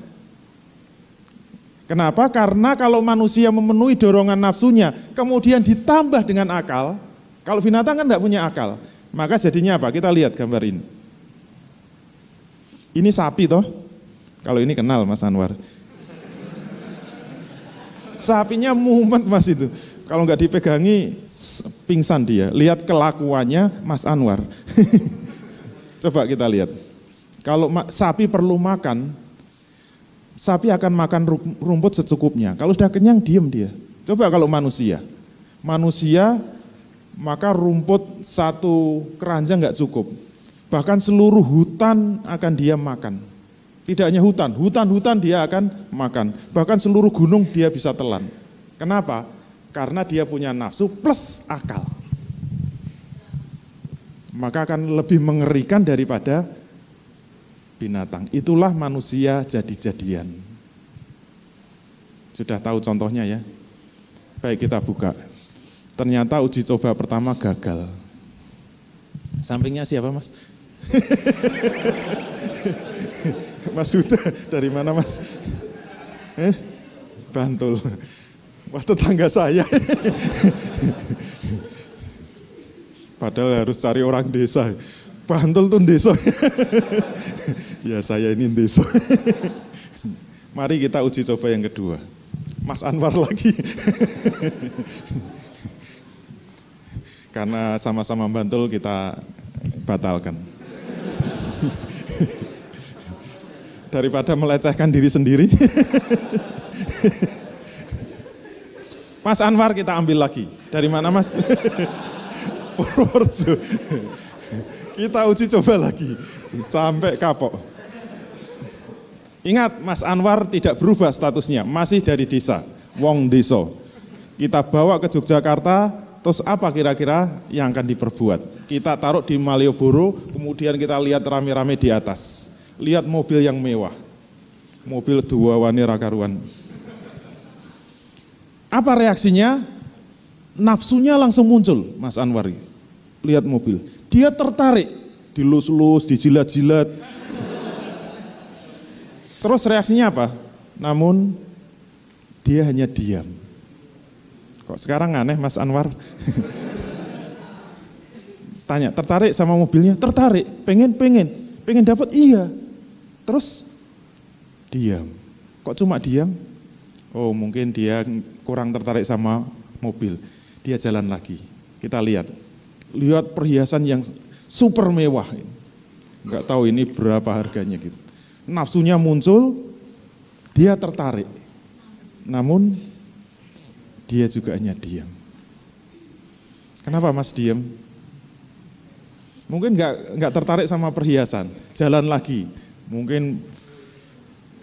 Kenapa? Karena kalau manusia memenuhi dorongan nafsunya, kemudian ditambah dengan akal, kalau binatang kan tidak punya akal, maka jadinya apa? Kita lihat gambar ini. Ini sapi toh, kalau ini kenal Mas Anwar. Sapinya mumet mas itu. Kalau nggak dipegangi pingsan dia. Lihat kelakuannya Mas Anwar. Coba kita lihat. Kalau sapi perlu makan, sapi akan makan rumput secukupnya. Kalau sudah kenyang diam dia. Coba kalau manusia. Manusia maka rumput satu keranjang nggak cukup. Bahkan seluruh hutan akan dia makan. Tidak hanya hutan, hutan-hutan dia akan makan. Bahkan seluruh gunung dia bisa telan. Kenapa? Karena dia punya nafsu plus akal. Maka akan lebih mengerikan daripada binatang. Itulah manusia jadi-jadian. Sudah tahu contohnya ya? Baik kita buka. Ternyata uji coba pertama gagal. Sampingnya siapa mas? mas Huda, dari mana mas? Eh? Bantul. Wah tetangga saya. Padahal harus cari orang desa. Bantul tuh desa. ya saya ini desa. Mari kita uji coba yang kedua. Mas Anwar lagi. Karena sama-sama Bantul kita batalkan. Daripada melecehkan diri sendiri. Mas Anwar kita ambil lagi. Dari mana Mas? Purworejo. Kita uji coba lagi sampai kapok. Ingat Mas Anwar tidak berubah statusnya, masih dari desa, wong deso. Kita bawa ke Yogyakarta, terus apa kira-kira yang akan diperbuat? Kita taruh di Malioboro, kemudian kita lihat rame-rame di atas. Lihat mobil yang mewah. Mobil dua wanita karuan apa reaksinya? Nafsunya langsung muncul, Mas Anwar. Lihat mobil. Dia tertarik, dilus-lus, dijilat-jilat. Terus reaksinya apa? Namun dia hanya diam. Kok sekarang aneh Mas Anwar? Tanya, tertarik sama mobilnya? Tertarik, pengen, pengen. Pengen dapat? Iya. Terus diam. Kok cuma diam? Oh mungkin dia kurang tertarik sama mobil, dia jalan lagi. Kita lihat, lihat perhiasan yang super mewah. Enggak tahu ini berapa harganya gitu. Nafsunya muncul, dia tertarik. Namun dia juga hanya diam. Kenapa Mas diam? Mungkin enggak, enggak tertarik sama perhiasan, jalan lagi. Mungkin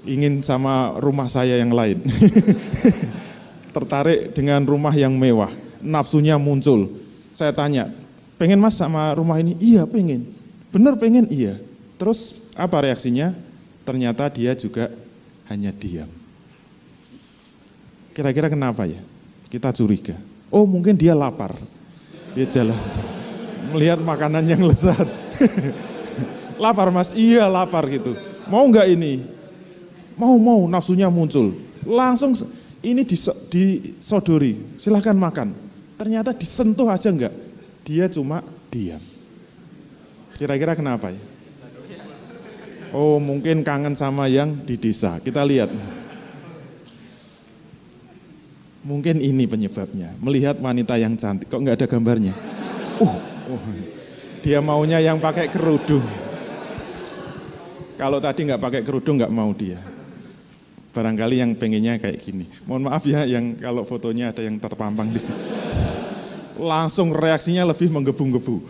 ingin sama rumah saya yang lain. tertarik dengan rumah yang mewah, nafsunya muncul. Saya tanya, pengen mas sama rumah ini? Iya pengen. Benar pengen? Iya. Terus apa reaksinya? Ternyata dia juga hanya diam. Kira-kira kenapa ya? Kita curiga. Oh mungkin dia lapar. Dia jalan. Melihat makanan yang lezat. lapar mas? Iya lapar gitu. Mau nggak ini? Mau, mau, nafsunya muncul. Langsung ini disodori, silahkan makan. Ternyata disentuh aja enggak, dia cuma diam. Kira-kira kenapa ya? Oh mungkin kangen sama yang di desa, kita lihat. Mungkin ini penyebabnya. Melihat wanita yang cantik, kok nggak ada gambarnya? Uh, uh, dia maunya yang pakai kerudung. Kalau tadi nggak pakai kerudung nggak mau dia. Barangkali yang pengennya kayak gini. Mohon maaf ya yang kalau fotonya ada yang terpampang di sini. Langsung reaksinya lebih menggebu-gebu.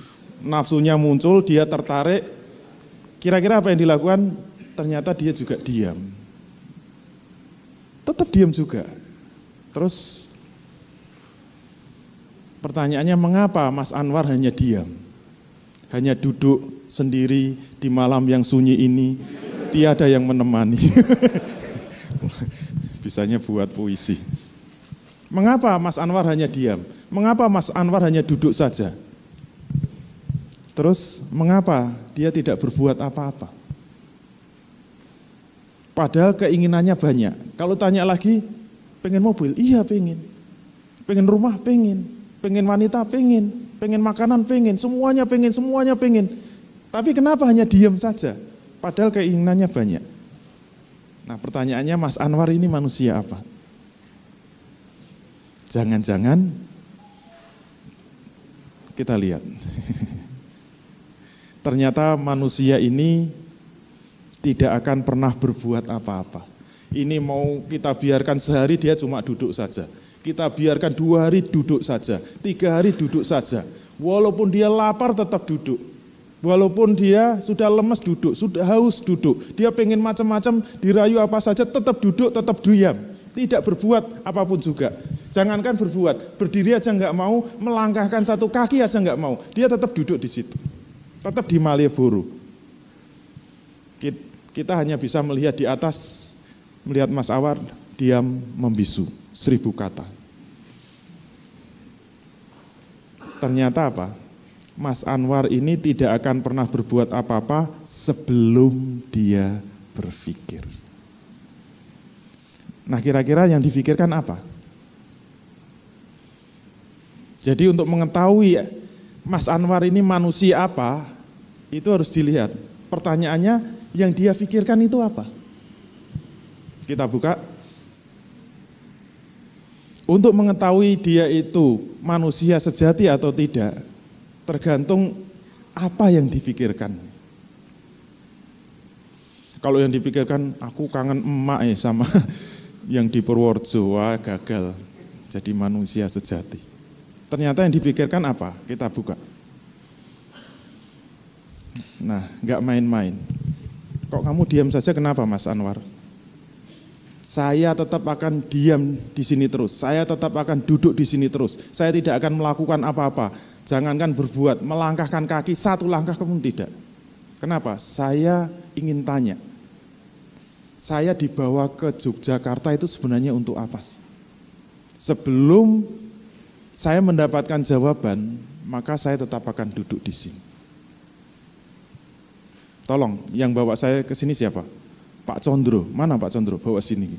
Nafsunya muncul, dia tertarik. Kira-kira apa yang dilakukan? Ternyata dia juga diam. Tetap diam juga. Terus pertanyaannya mengapa Mas Anwar hanya diam? Hanya duduk sendiri di malam yang sunyi ini, tiada yang menemani. Bisanya buat puisi. Mengapa Mas Anwar hanya diam? Mengapa Mas Anwar hanya duduk saja? Terus mengapa dia tidak berbuat apa-apa? Padahal keinginannya banyak. Kalau tanya lagi, pengen mobil? Iya pengen. Pengen rumah? Pengen. Pengen wanita? Pengen. Pengen makanan? Pengen. Semuanya pengen, semuanya pengen. Tapi kenapa hanya diam saja? Padahal keinginannya banyak. Nah pertanyaannya Mas Anwar ini manusia apa? Jangan-jangan kita lihat. Ternyata manusia ini tidak akan pernah berbuat apa-apa. Ini mau kita biarkan sehari dia cuma duduk saja. Kita biarkan dua hari duduk saja, tiga hari duduk saja. Walaupun dia lapar tetap duduk. Walaupun dia sudah lemes duduk, sudah haus duduk, dia pengen macam-macam, dirayu apa saja, tetap duduk, tetap diam. Tidak berbuat apa pun juga. Jangankan berbuat, berdiri aja nggak mau, melangkahkan satu kaki aja nggak mau. Dia tetap duduk di situ. Tetap di Malioboro. Kita hanya bisa melihat di atas, melihat Mas Awar diam membisu, seribu kata. Ternyata apa? Mas Anwar ini tidak akan pernah berbuat apa-apa sebelum dia berpikir. Nah kira-kira yang difikirkan apa? Jadi untuk mengetahui Mas Anwar ini manusia apa, itu harus dilihat. Pertanyaannya yang dia pikirkan itu apa? Kita buka. Untuk mengetahui dia itu manusia sejati atau tidak, Tergantung apa yang dipikirkan. Kalau yang dipikirkan aku kangen emak ya sama yang di Purworejo, gagal jadi manusia sejati. Ternyata yang dipikirkan apa? Kita buka. Nah, nggak main-main. Kok kamu diam saja kenapa Mas Anwar? Saya tetap akan diam di sini terus. Saya tetap akan duduk di sini terus. Saya tidak akan melakukan apa-apa Jangankan berbuat, melangkahkan kaki satu langkah pun tidak. Kenapa? Saya ingin tanya. Saya dibawa ke Yogyakarta itu sebenarnya untuk apa sih? Sebelum saya mendapatkan jawaban, maka saya tetap akan duduk di sini. Tolong, yang bawa saya ke sini siapa? Pak Condro. Mana Pak Condro? Bawa sini.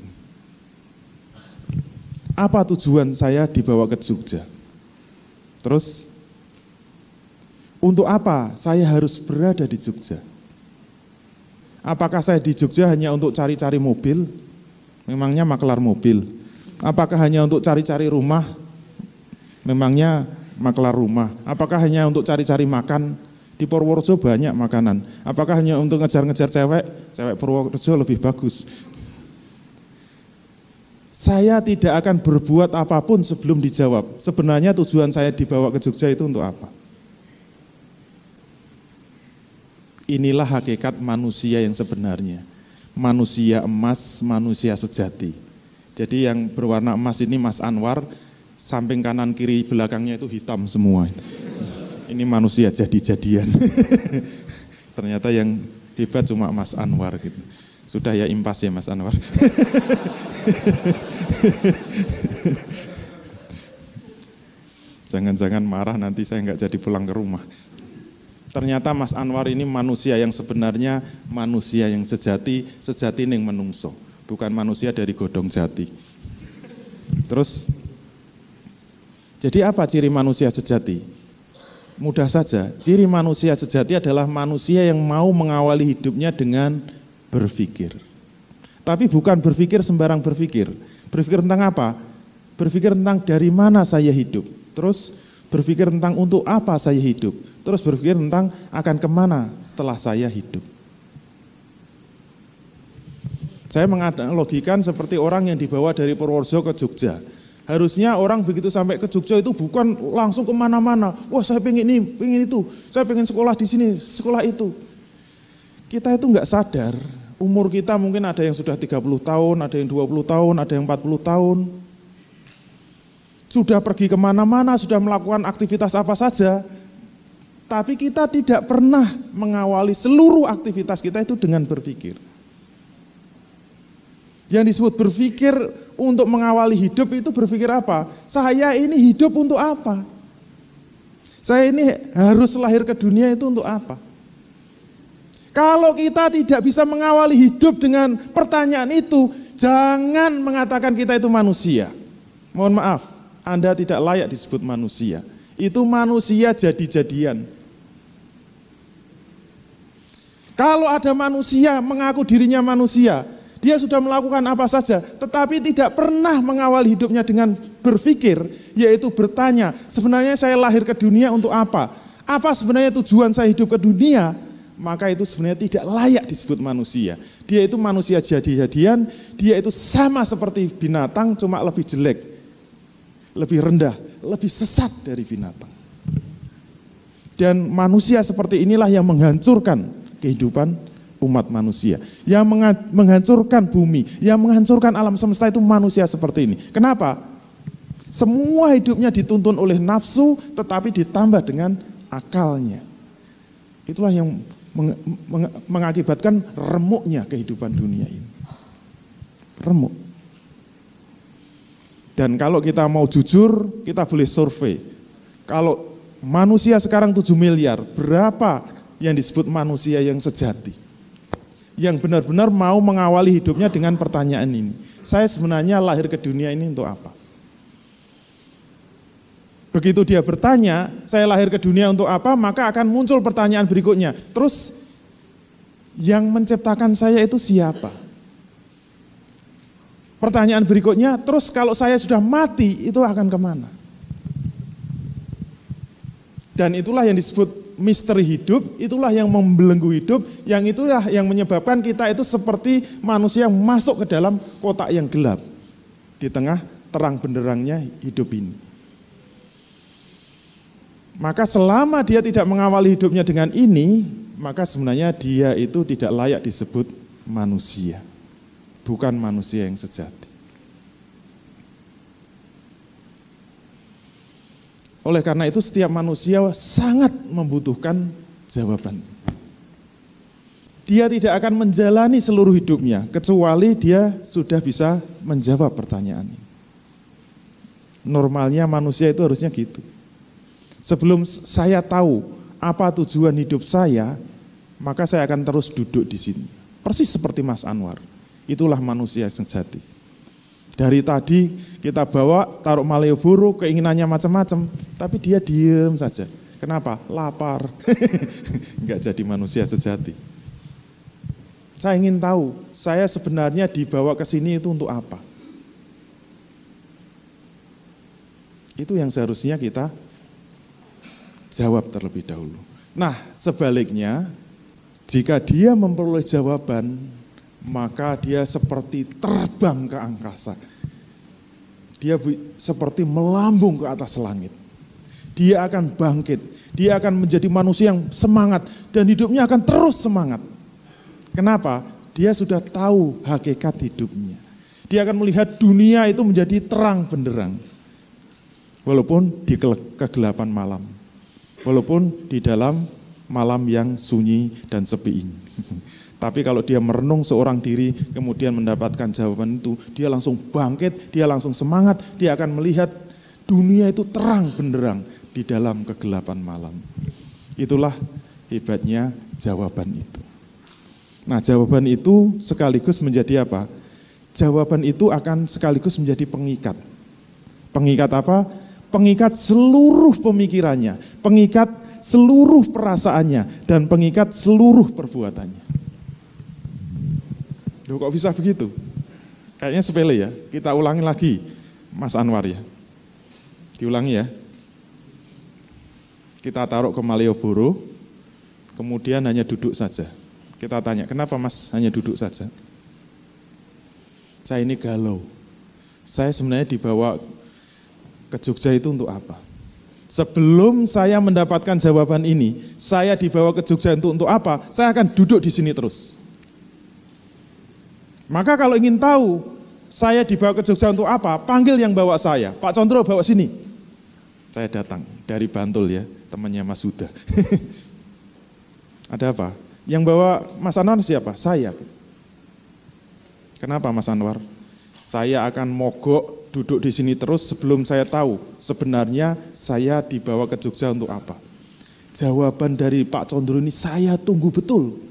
Apa tujuan saya dibawa ke Jogja? Terus untuk apa saya harus berada di Jogja? Apakah saya di Jogja hanya untuk cari-cari mobil? Memangnya maklar mobil. Apakah hanya untuk cari-cari rumah? Memangnya maklar rumah. Apakah hanya untuk cari-cari makan? Di Purworejo banyak makanan. Apakah hanya untuk ngejar-ngejar cewek? Cewek Purworejo lebih bagus. Saya tidak akan berbuat apa pun sebelum dijawab. Sebenarnya tujuan saya dibawa ke Jogja itu untuk apa? Inilah hakikat manusia yang sebenarnya. Manusia emas, manusia sejati. Jadi yang berwarna emas ini Mas Anwar, samping kanan kiri belakangnya itu hitam semua. Ini manusia jadi-jadian. Ternyata yang hebat cuma Mas Anwar gitu. Sudah ya impas ya Mas Anwar. Jangan-jangan marah nanti saya nggak jadi pulang ke rumah. Ternyata Mas Anwar ini manusia yang sebenarnya manusia yang sejati, sejati ning menungso, bukan manusia dari godong jati. Terus jadi apa ciri manusia sejati? Mudah saja, ciri manusia sejati adalah manusia yang mau mengawali hidupnya dengan berpikir. Tapi bukan berpikir sembarang berpikir. Berpikir tentang apa? berpikir tentang dari mana saya hidup, terus berpikir tentang untuk apa saya hidup, terus berpikir tentang akan ke mana setelah saya hidup. Saya menganalogikan seperti orang yang dibawa dari Purworejo ke Jogja. Harusnya orang begitu sampai ke Jogja itu bukan langsung ke mana-mana. Wah saya pengen ini, pengen itu, saya pengen sekolah di sini, sekolah itu. Kita itu nggak sadar, umur kita mungkin ada yang sudah 30 tahun, ada yang 20 tahun, ada yang 40 tahun. Sudah pergi ke mana-mana, sudah melakukan aktivitas apa saja, tapi kita tidak pernah mengawali seluruh aktivitas kita itu dengan berpikir. Yang disebut berpikir untuk mengawali hidup itu berpikir apa? Saya ini hidup untuk apa? Saya ini harus lahir ke dunia itu untuk apa? Kalau kita tidak bisa mengawali hidup dengan pertanyaan itu, jangan mengatakan kita itu manusia. Mohon maaf, Anda tidak layak disebut manusia. Itu manusia jadi-jadian. Kalau ada manusia mengaku dirinya manusia, dia sudah melakukan apa saja, tetapi tidak pernah mengawal hidupnya dengan berpikir, yaitu bertanya, sebenarnya saya lahir ke dunia untuk apa? Apa sebenarnya tujuan saya hidup ke dunia? Maka itu sebenarnya tidak layak disebut manusia. Dia itu manusia jadi-jadian, dia itu sama seperti binatang, cuma lebih jelek, lebih rendah, lebih sesat dari binatang. Dan manusia seperti inilah yang menghancurkan kehidupan umat manusia. Yang menghancurkan bumi, yang menghancurkan alam semesta itu manusia seperti ini. Kenapa? Semua hidupnya dituntun oleh nafsu tetapi ditambah dengan akalnya. Itulah yang mengakibatkan remuknya kehidupan dunia ini. Remuk. Dan kalau kita mau jujur, kita boleh survei. Kalau manusia sekarang 7 miliar, berapa yang disebut manusia yang sejati. Yang benar-benar mau mengawali hidupnya dengan pertanyaan ini. Saya sebenarnya lahir ke dunia ini untuk apa? Begitu dia bertanya, saya lahir ke dunia untuk apa, maka akan muncul pertanyaan berikutnya. Terus yang menciptakan saya itu siapa? Pertanyaan berikutnya, terus kalau saya sudah mati, itu akan ke mana? Dan itulah yang disebut misteri hidup, itulah yang membelenggu hidup, yang itulah yang menyebabkan kita itu seperti manusia yang masuk ke dalam kotak yang gelap di tengah terang benderangnya hidup ini. Maka selama dia tidak mengawali hidupnya dengan ini, maka sebenarnya dia itu tidak layak disebut manusia. Bukan manusia yang sejati. Oleh karena itu setiap manusia sangat membutuhkan jawaban. Dia tidak akan menjalani seluruh hidupnya kecuali dia sudah bisa menjawab pertanyaan. Normalnya manusia itu harusnya gitu. Sebelum saya tahu apa tujuan hidup saya, maka saya akan terus duduk di sini. Persis seperti Mas Anwar. Itulah manusia sejati. Dari tadi kita bawa taruh Malioboro keinginannya macam-macam, tapi dia diem saja. Kenapa? Lapar. Enggak jadi manusia sejati. Saya ingin tahu, saya sebenarnya dibawa ke sini itu untuk apa? Itu yang seharusnya kita jawab terlebih dahulu. Nah, sebaliknya, jika dia memperoleh jawaban, maka dia seperti terbang ke angkasa. Dia seperti melambung ke atas langit. Dia akan bangkit, dia akan menjadi manusia yang semangat dan hidupnya akan terus semangat. Kenapa? Dia sudah tahu hakikat hidupnya. Dia akan melihat dunia itu menjadi terang benderang. Walaupun di kegelapan malam. Walaupun di dalam malam yang sunyi dan sepi ini. Tapi kalau dia merenung seorang diri, kemudian mendapatkan jawaban itu, dia langsung bangkit, dia langsung semangat, dia akan melihat dunia itu terang benderang di dalam kegelapan malam. Itulah hebatnya jawaban itu. Nah jawaban itu sekaligus menjadi apa? Jawaban itu akan sekaligus menjadi pengikat. Pengikat apa? Pengikat seluruh pemikirannya, pengikat seluruh perasaannya, dan pengikat seluruh perbuatannya. Loh kok bisa begitu? Kayaknya sepele ya, kita ulangi lagi. Mas Anwar ya. Diulangi ya. Kita taruh ke Malioboro, kemudian hanya duduk saja. Kita tanya, kenapa mas hanya duduk saja? Saya ini galau. Saya sebenarnya dibawa ke Jogja itu untuk apa? Sebelum saya mendapatkan jawaban ini, saya dibawa ke Jogja untuk untuk apa? Saya akan duduk di sini terus. Maka kalau ingin tahu saya dibawa ke Jogja untuk apa, panggil yang bawa saya. Pak Condro bawa sini. Saya datang dari Bantul ya, temannya Mas Huda. Ada apa? Yang bawa Mas Anwar siapa? Saya. Kenapa Mas Anwar? Saya akan mogok duduk di sini terus sebelum saya tahu sebenarnya saya dibawa ke Jogja untuk apa. Jawaban dari Pak Condro ini saya tunggu betul.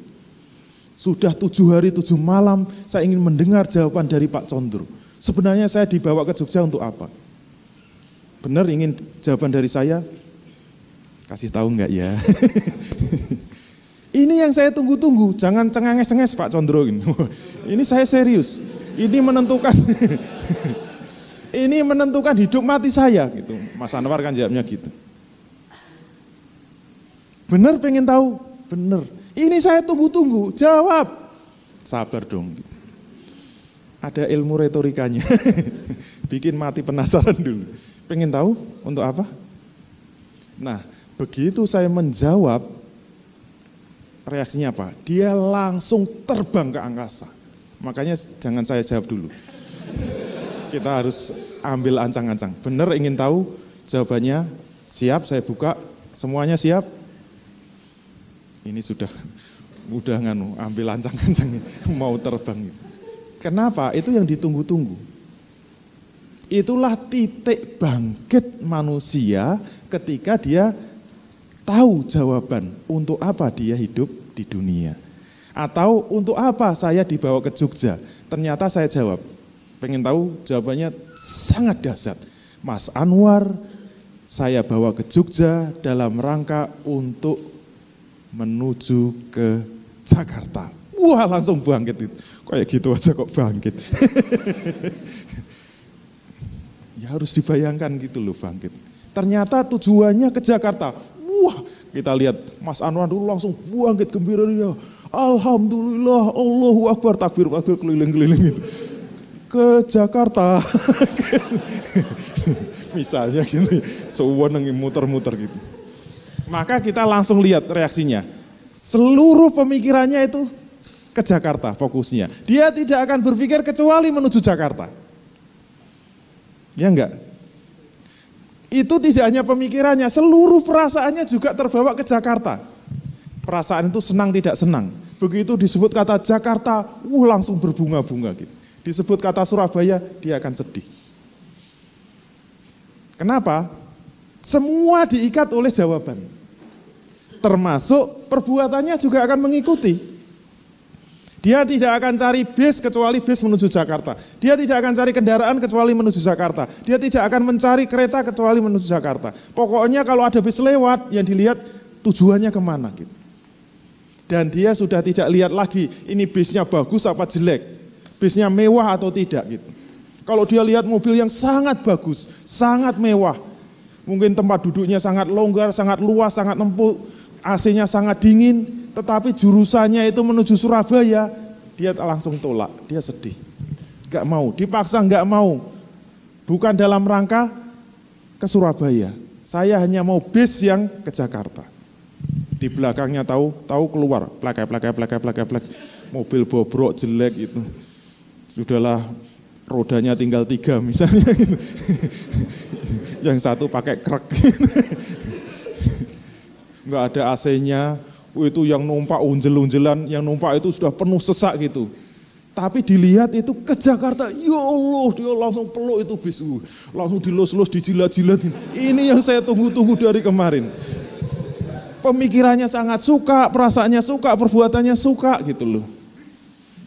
Sudah tujuh hari tujuh malam saya ingin mendengar jawaban dari Pak Condro. Sebenarnya saya dibawa ke Jogja untuk apa? Benar ingin jawaban dari saya? Kasih tahu enggak ya? Ini yang saya tunggu-tunggu, jangan cengenges-cenges Pak Condro ini. Ini saya serius ini menentukan ini menentukan hidup mati saya gitu. Mas Anwar kan jawabnya gitu. Benar pengen tahu? Benar. Ini saya tunggu-tunggu, jawab. Sabar dong. Ada ilmu retorikanya. Bikin mati penasaran dulu. Pengen tahu untuk apa? Nah, begitu saya menjawab, reaksinya apa? Dia langsung terbang ke angkasa. Makanya jangan saya jawab dulu. Kita harus ambil ancang-ancang. Benar ingin tahu jawabannya? Siap, saya buka. Semuanya siap? Ini sudah udah nganu, ambil ancang-ancang mau terbang. Kenapa? Itu yang ditunggu-tunggu. Itulah titik bangkit manusia ketika dia tahu jawaban untuk apa dia hidup di dunia. Atau untuk apa saya dibawa ke Jogja? Ternyata saya jawab, pengen tahu jawabannya sangat dahsyat. Mas Anwar, saya bawa ke Jogja dalam rangka untuk menuju ke Jakarta. Wah langsung bangkit itu. Kayak gitu aja kok bangkit. ya harus dibayangkan gitu loh bangkit. Ternyata tujuannya ke Jakarta. Wah kita lihat Mas Anwar dulu langsung bangkit gembira dia Alhamdulillah, Allahu Akbar, takbir, takbir, keliling-keliling itu. Ke Jakarta. Misalnya gitu, sewenang muter-muter gitu. Maka kita langsung lihat reaksinya. Seluruh pemikirannya itu ke Jakarta fokusnya. Dia tidak akan berpikir kecuali menuju Jakarta. Ya enggak? Itu tidak hanya pemikirannya, seluruh perasaannya juga terbawa ke Jakarta. Perasaan itu senang tidak senang. Begitu disebut kata Jakarta, uh langsung berbunga-bunga gitu. Disebut kata Surabaya, dia akan sedih. Kenapa? Semua diikat oleh jawaban. Termasuk perbuatannya juga akan mengikuti. Dia tidak akan cari bis kecuali bis menuju Jakarta. Dia tidak akan cari kendaraan kecuali menuju Jakarta. Dia tidak akan mencari kereta kecuali menuju Jakarta. Pokoknya kalau ada bis lewat, yang dilihat tujuannya ke mana gitu. Dan dia sudah tidak lihat lagi ini bisnya bagus apa jelek, bisnya mewah atau tidak gitu. Kalau dia lihat mobil yang sangat bagus, sangat mewah, mungkin tempat duduknya sangat longgar, sangat luas, sangat empuk, AC-nya sangat dingin, tetapi jurusannya itu menuju Surabaya, dia langsung tolak, dia sedih. Gak mau, dipaksa gak mau. Bukan dalam rangka ke Surabaya. Saya hanya mau bis yang ke Jakarta di belakangnya tahu tahu keluar plek plek plek plek plek mobil bobrok jelek itu sudahlah rodanya tinggal tiga misalnya gitu. yang satu pakai krek nggak ada AC-nya itu yang numpak unjel-unjelan yang numpak itu sudah penuh sesak gitu tapi dilihat itu ke Jakarta, ya Allah dia langsung peluk itu bis, langsung dilus-lus, dijilat-jilat. Ini yang saya tunggu-tunggu dari kemarin pemikirannya sangat suka, perasaannya suka, perbuatannya suka gitu loh.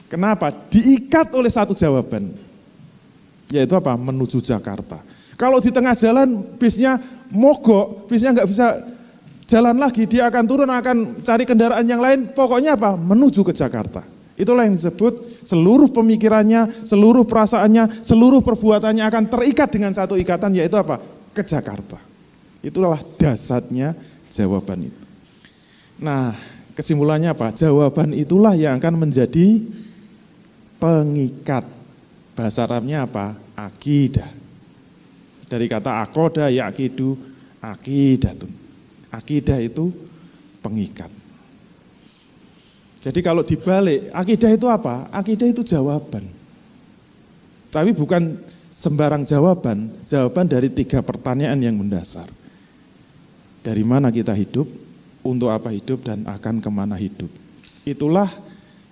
Kenapa? Diikat oleh satu jawaban. Yaitu apa? Menuju Jakarta. Kalau di tengah jalan bisnya mogok, bisnya nggak bisa jalan lagi, dia akan turun, akan cari kendaraan yang lain, pokoknya apa? Menuju ke Jakarta. Itulah yang disebut seluruh pemikirannya, seluruh perasaannya, seluruh perbuatannya akan terikat dengan satu ikatan yaitu apa? Ke Jakarta. Itulah dasarnya jawaban itu. Nah, kesimpulannya apa? Jawaban itulah yang akan menjadi pengikat. Bahasa Arabnya apa? Akidah. Dari kata akoda, yakidu, akidatun. Akidah itu pengikat. Jadi kalau dibalik, akidah itu apa? Akidah itu jawaban. Tapi bukan sembarang jawaban, jawaban dari tiga pertanyaan yang mendasar. Dari mana kita hidup, untuk apa hidup, dan akan ke mana hidup. Itulah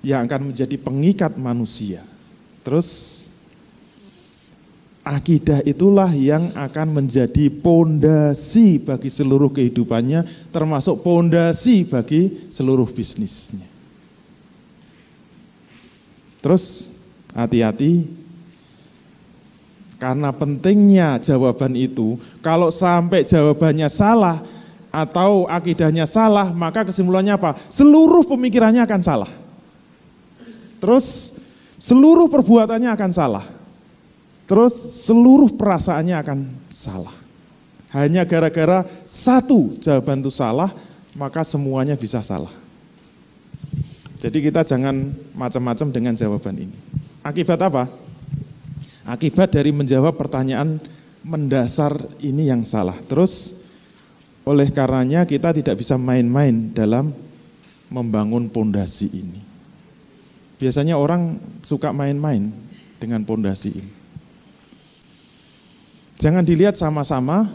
yang akan menjadi pengikat manusia. Terus akidah itulah yang akan menjadi pondasi bagi seluruh kehidupannya, termasuk pondasi bagi seluruh bisnisnya. Terus hati-hati karena pentingnya jawaban itu, kalau sampai jawabannya salah atau akidahnya salah, maka kesimpulannya apa? Seluruh pemikirannya akan salah. Terus seluruh perbuatannya akan salah. Terus seluruh perasaannya akan salah. Hanya gara-gara satu jawaban itu salah, maka semuanya bisa salah. Jadi kita jangan macam-macam dengan jawaban ini. Akibat apa? Akibat dari menjawab pertanyaan mendasar ini yang salah. Terus oleh karenanya kita tidak bisa main-main dalam membangun pondasi ini. Biasanya orang suka main-main dengan pondasi ini. Jangan dilihat sama-sama,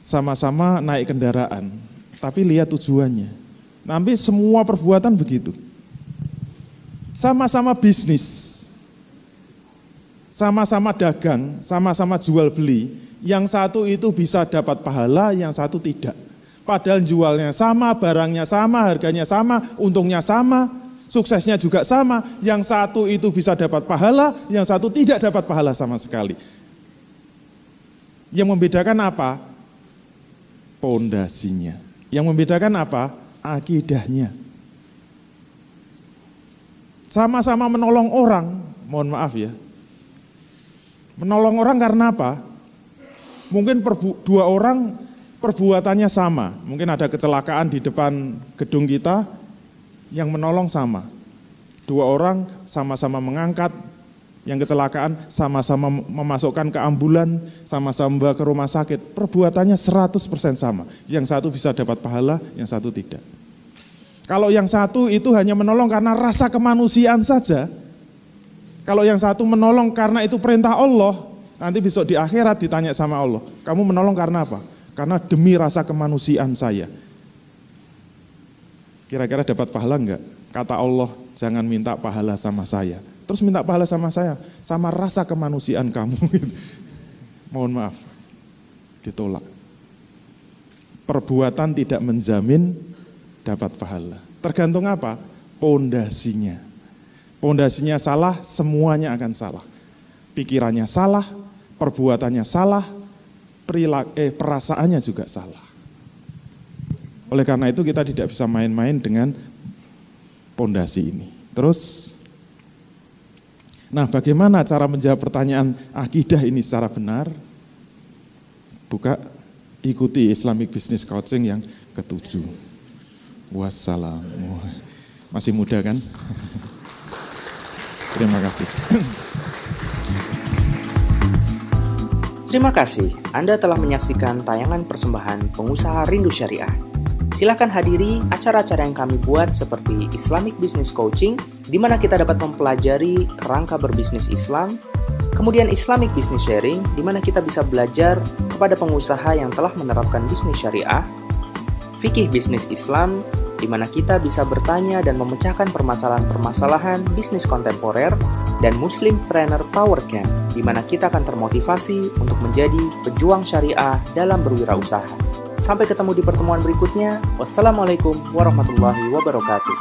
sama-sama naik kendaraan, tapi lihat tujuannya. Nanti semua perbuatan begitu. Sama-sama bisnis, sama-sama dagang, sama-sama jual beli. Yang satu itu bisa dapat pahala, yang satu tidak. Padahal jualnya sama, barangnya sama, harganya sama, untungnya sama, suksesnya juga sama. Yang satu itu bisa dapat pahala, yang satu tidak dapat pahala sama sekali. Yang membedakan apa? Pondasinya. Yang membedakan apa? Akidahnya. Sama-sama menolong orang, mohon maaf ya. Menolong orang karena apa? Mungkin perbu, dua orang perbuatannya sama. Mungkin ada kecelakaan di depan gedung kita yang menolong sama. Dua orang sama-sama mengangkat yang kecelakaan, sama-sama memasukkan ke ambulan, sama-sama ke rumah sakit. Perbuatannya 100% sama. Yang satu bisa dapat pahala, yang satu tidak. Kalau yang satu itu hanya menolong karena rasa kemanusiaan saja. Kalau yang satu menolong karena itu perintah Allah, nanti besok di akhirat ditanya sama Allah, kamu menolong karena apa? Karena demi rasa kemanusiaan saya. Kira-kira dapat pahala enggak? Kata Allah, jangan minta pahala sama saya. Terus minta pahala sama saya, sama rasa kemanusiaan kamu. Mohon maaf, ditolak. Perbuatan tidak menjamin dapat pahala. Tergantung apa? Pondasinya. Pondasinya salah, semuanya akan salah. Pikirannya salah, perbuatannya salah, perilaku, eh, perasaannya juga salah. Oleh karena itu kita tidak bisa main-main dengan pondasi ini. Terus, nah bagaimana cara menjawab pertanyaan akidah ini secara benar? Buka, ikuti Islamic Business Coaching yang ketujuh. Wassalam. Masih muda kan? Terima kasih. Terima kasih Anda telah menyaksikan tayangan persembahan pengusaha Rindu Syariah. Silahkan hadiri acara-acara yang kami buat seperti Islamic Business Coaching, di mana kita dapat mempelajari kerangka berbisnis Islam, kemudian Islamic Business Sharing, di mana kita bisa belajar kepada pengusaha yang telah menerapkan bisnis syariah, fikih bisnis Islam, di mana kita bisa bertanya dan memecahkan permasalahan-permasalahan bisnis kontemporer, dan Muslim Trainer Power Camp, di mana kita akan termotivasi untuk menjadi pejuang syariah dalam berwirausaha. Sampai ketemu di pertemuan berikutnya. Wassalamualaikum warahmatullahi wabarakatuh.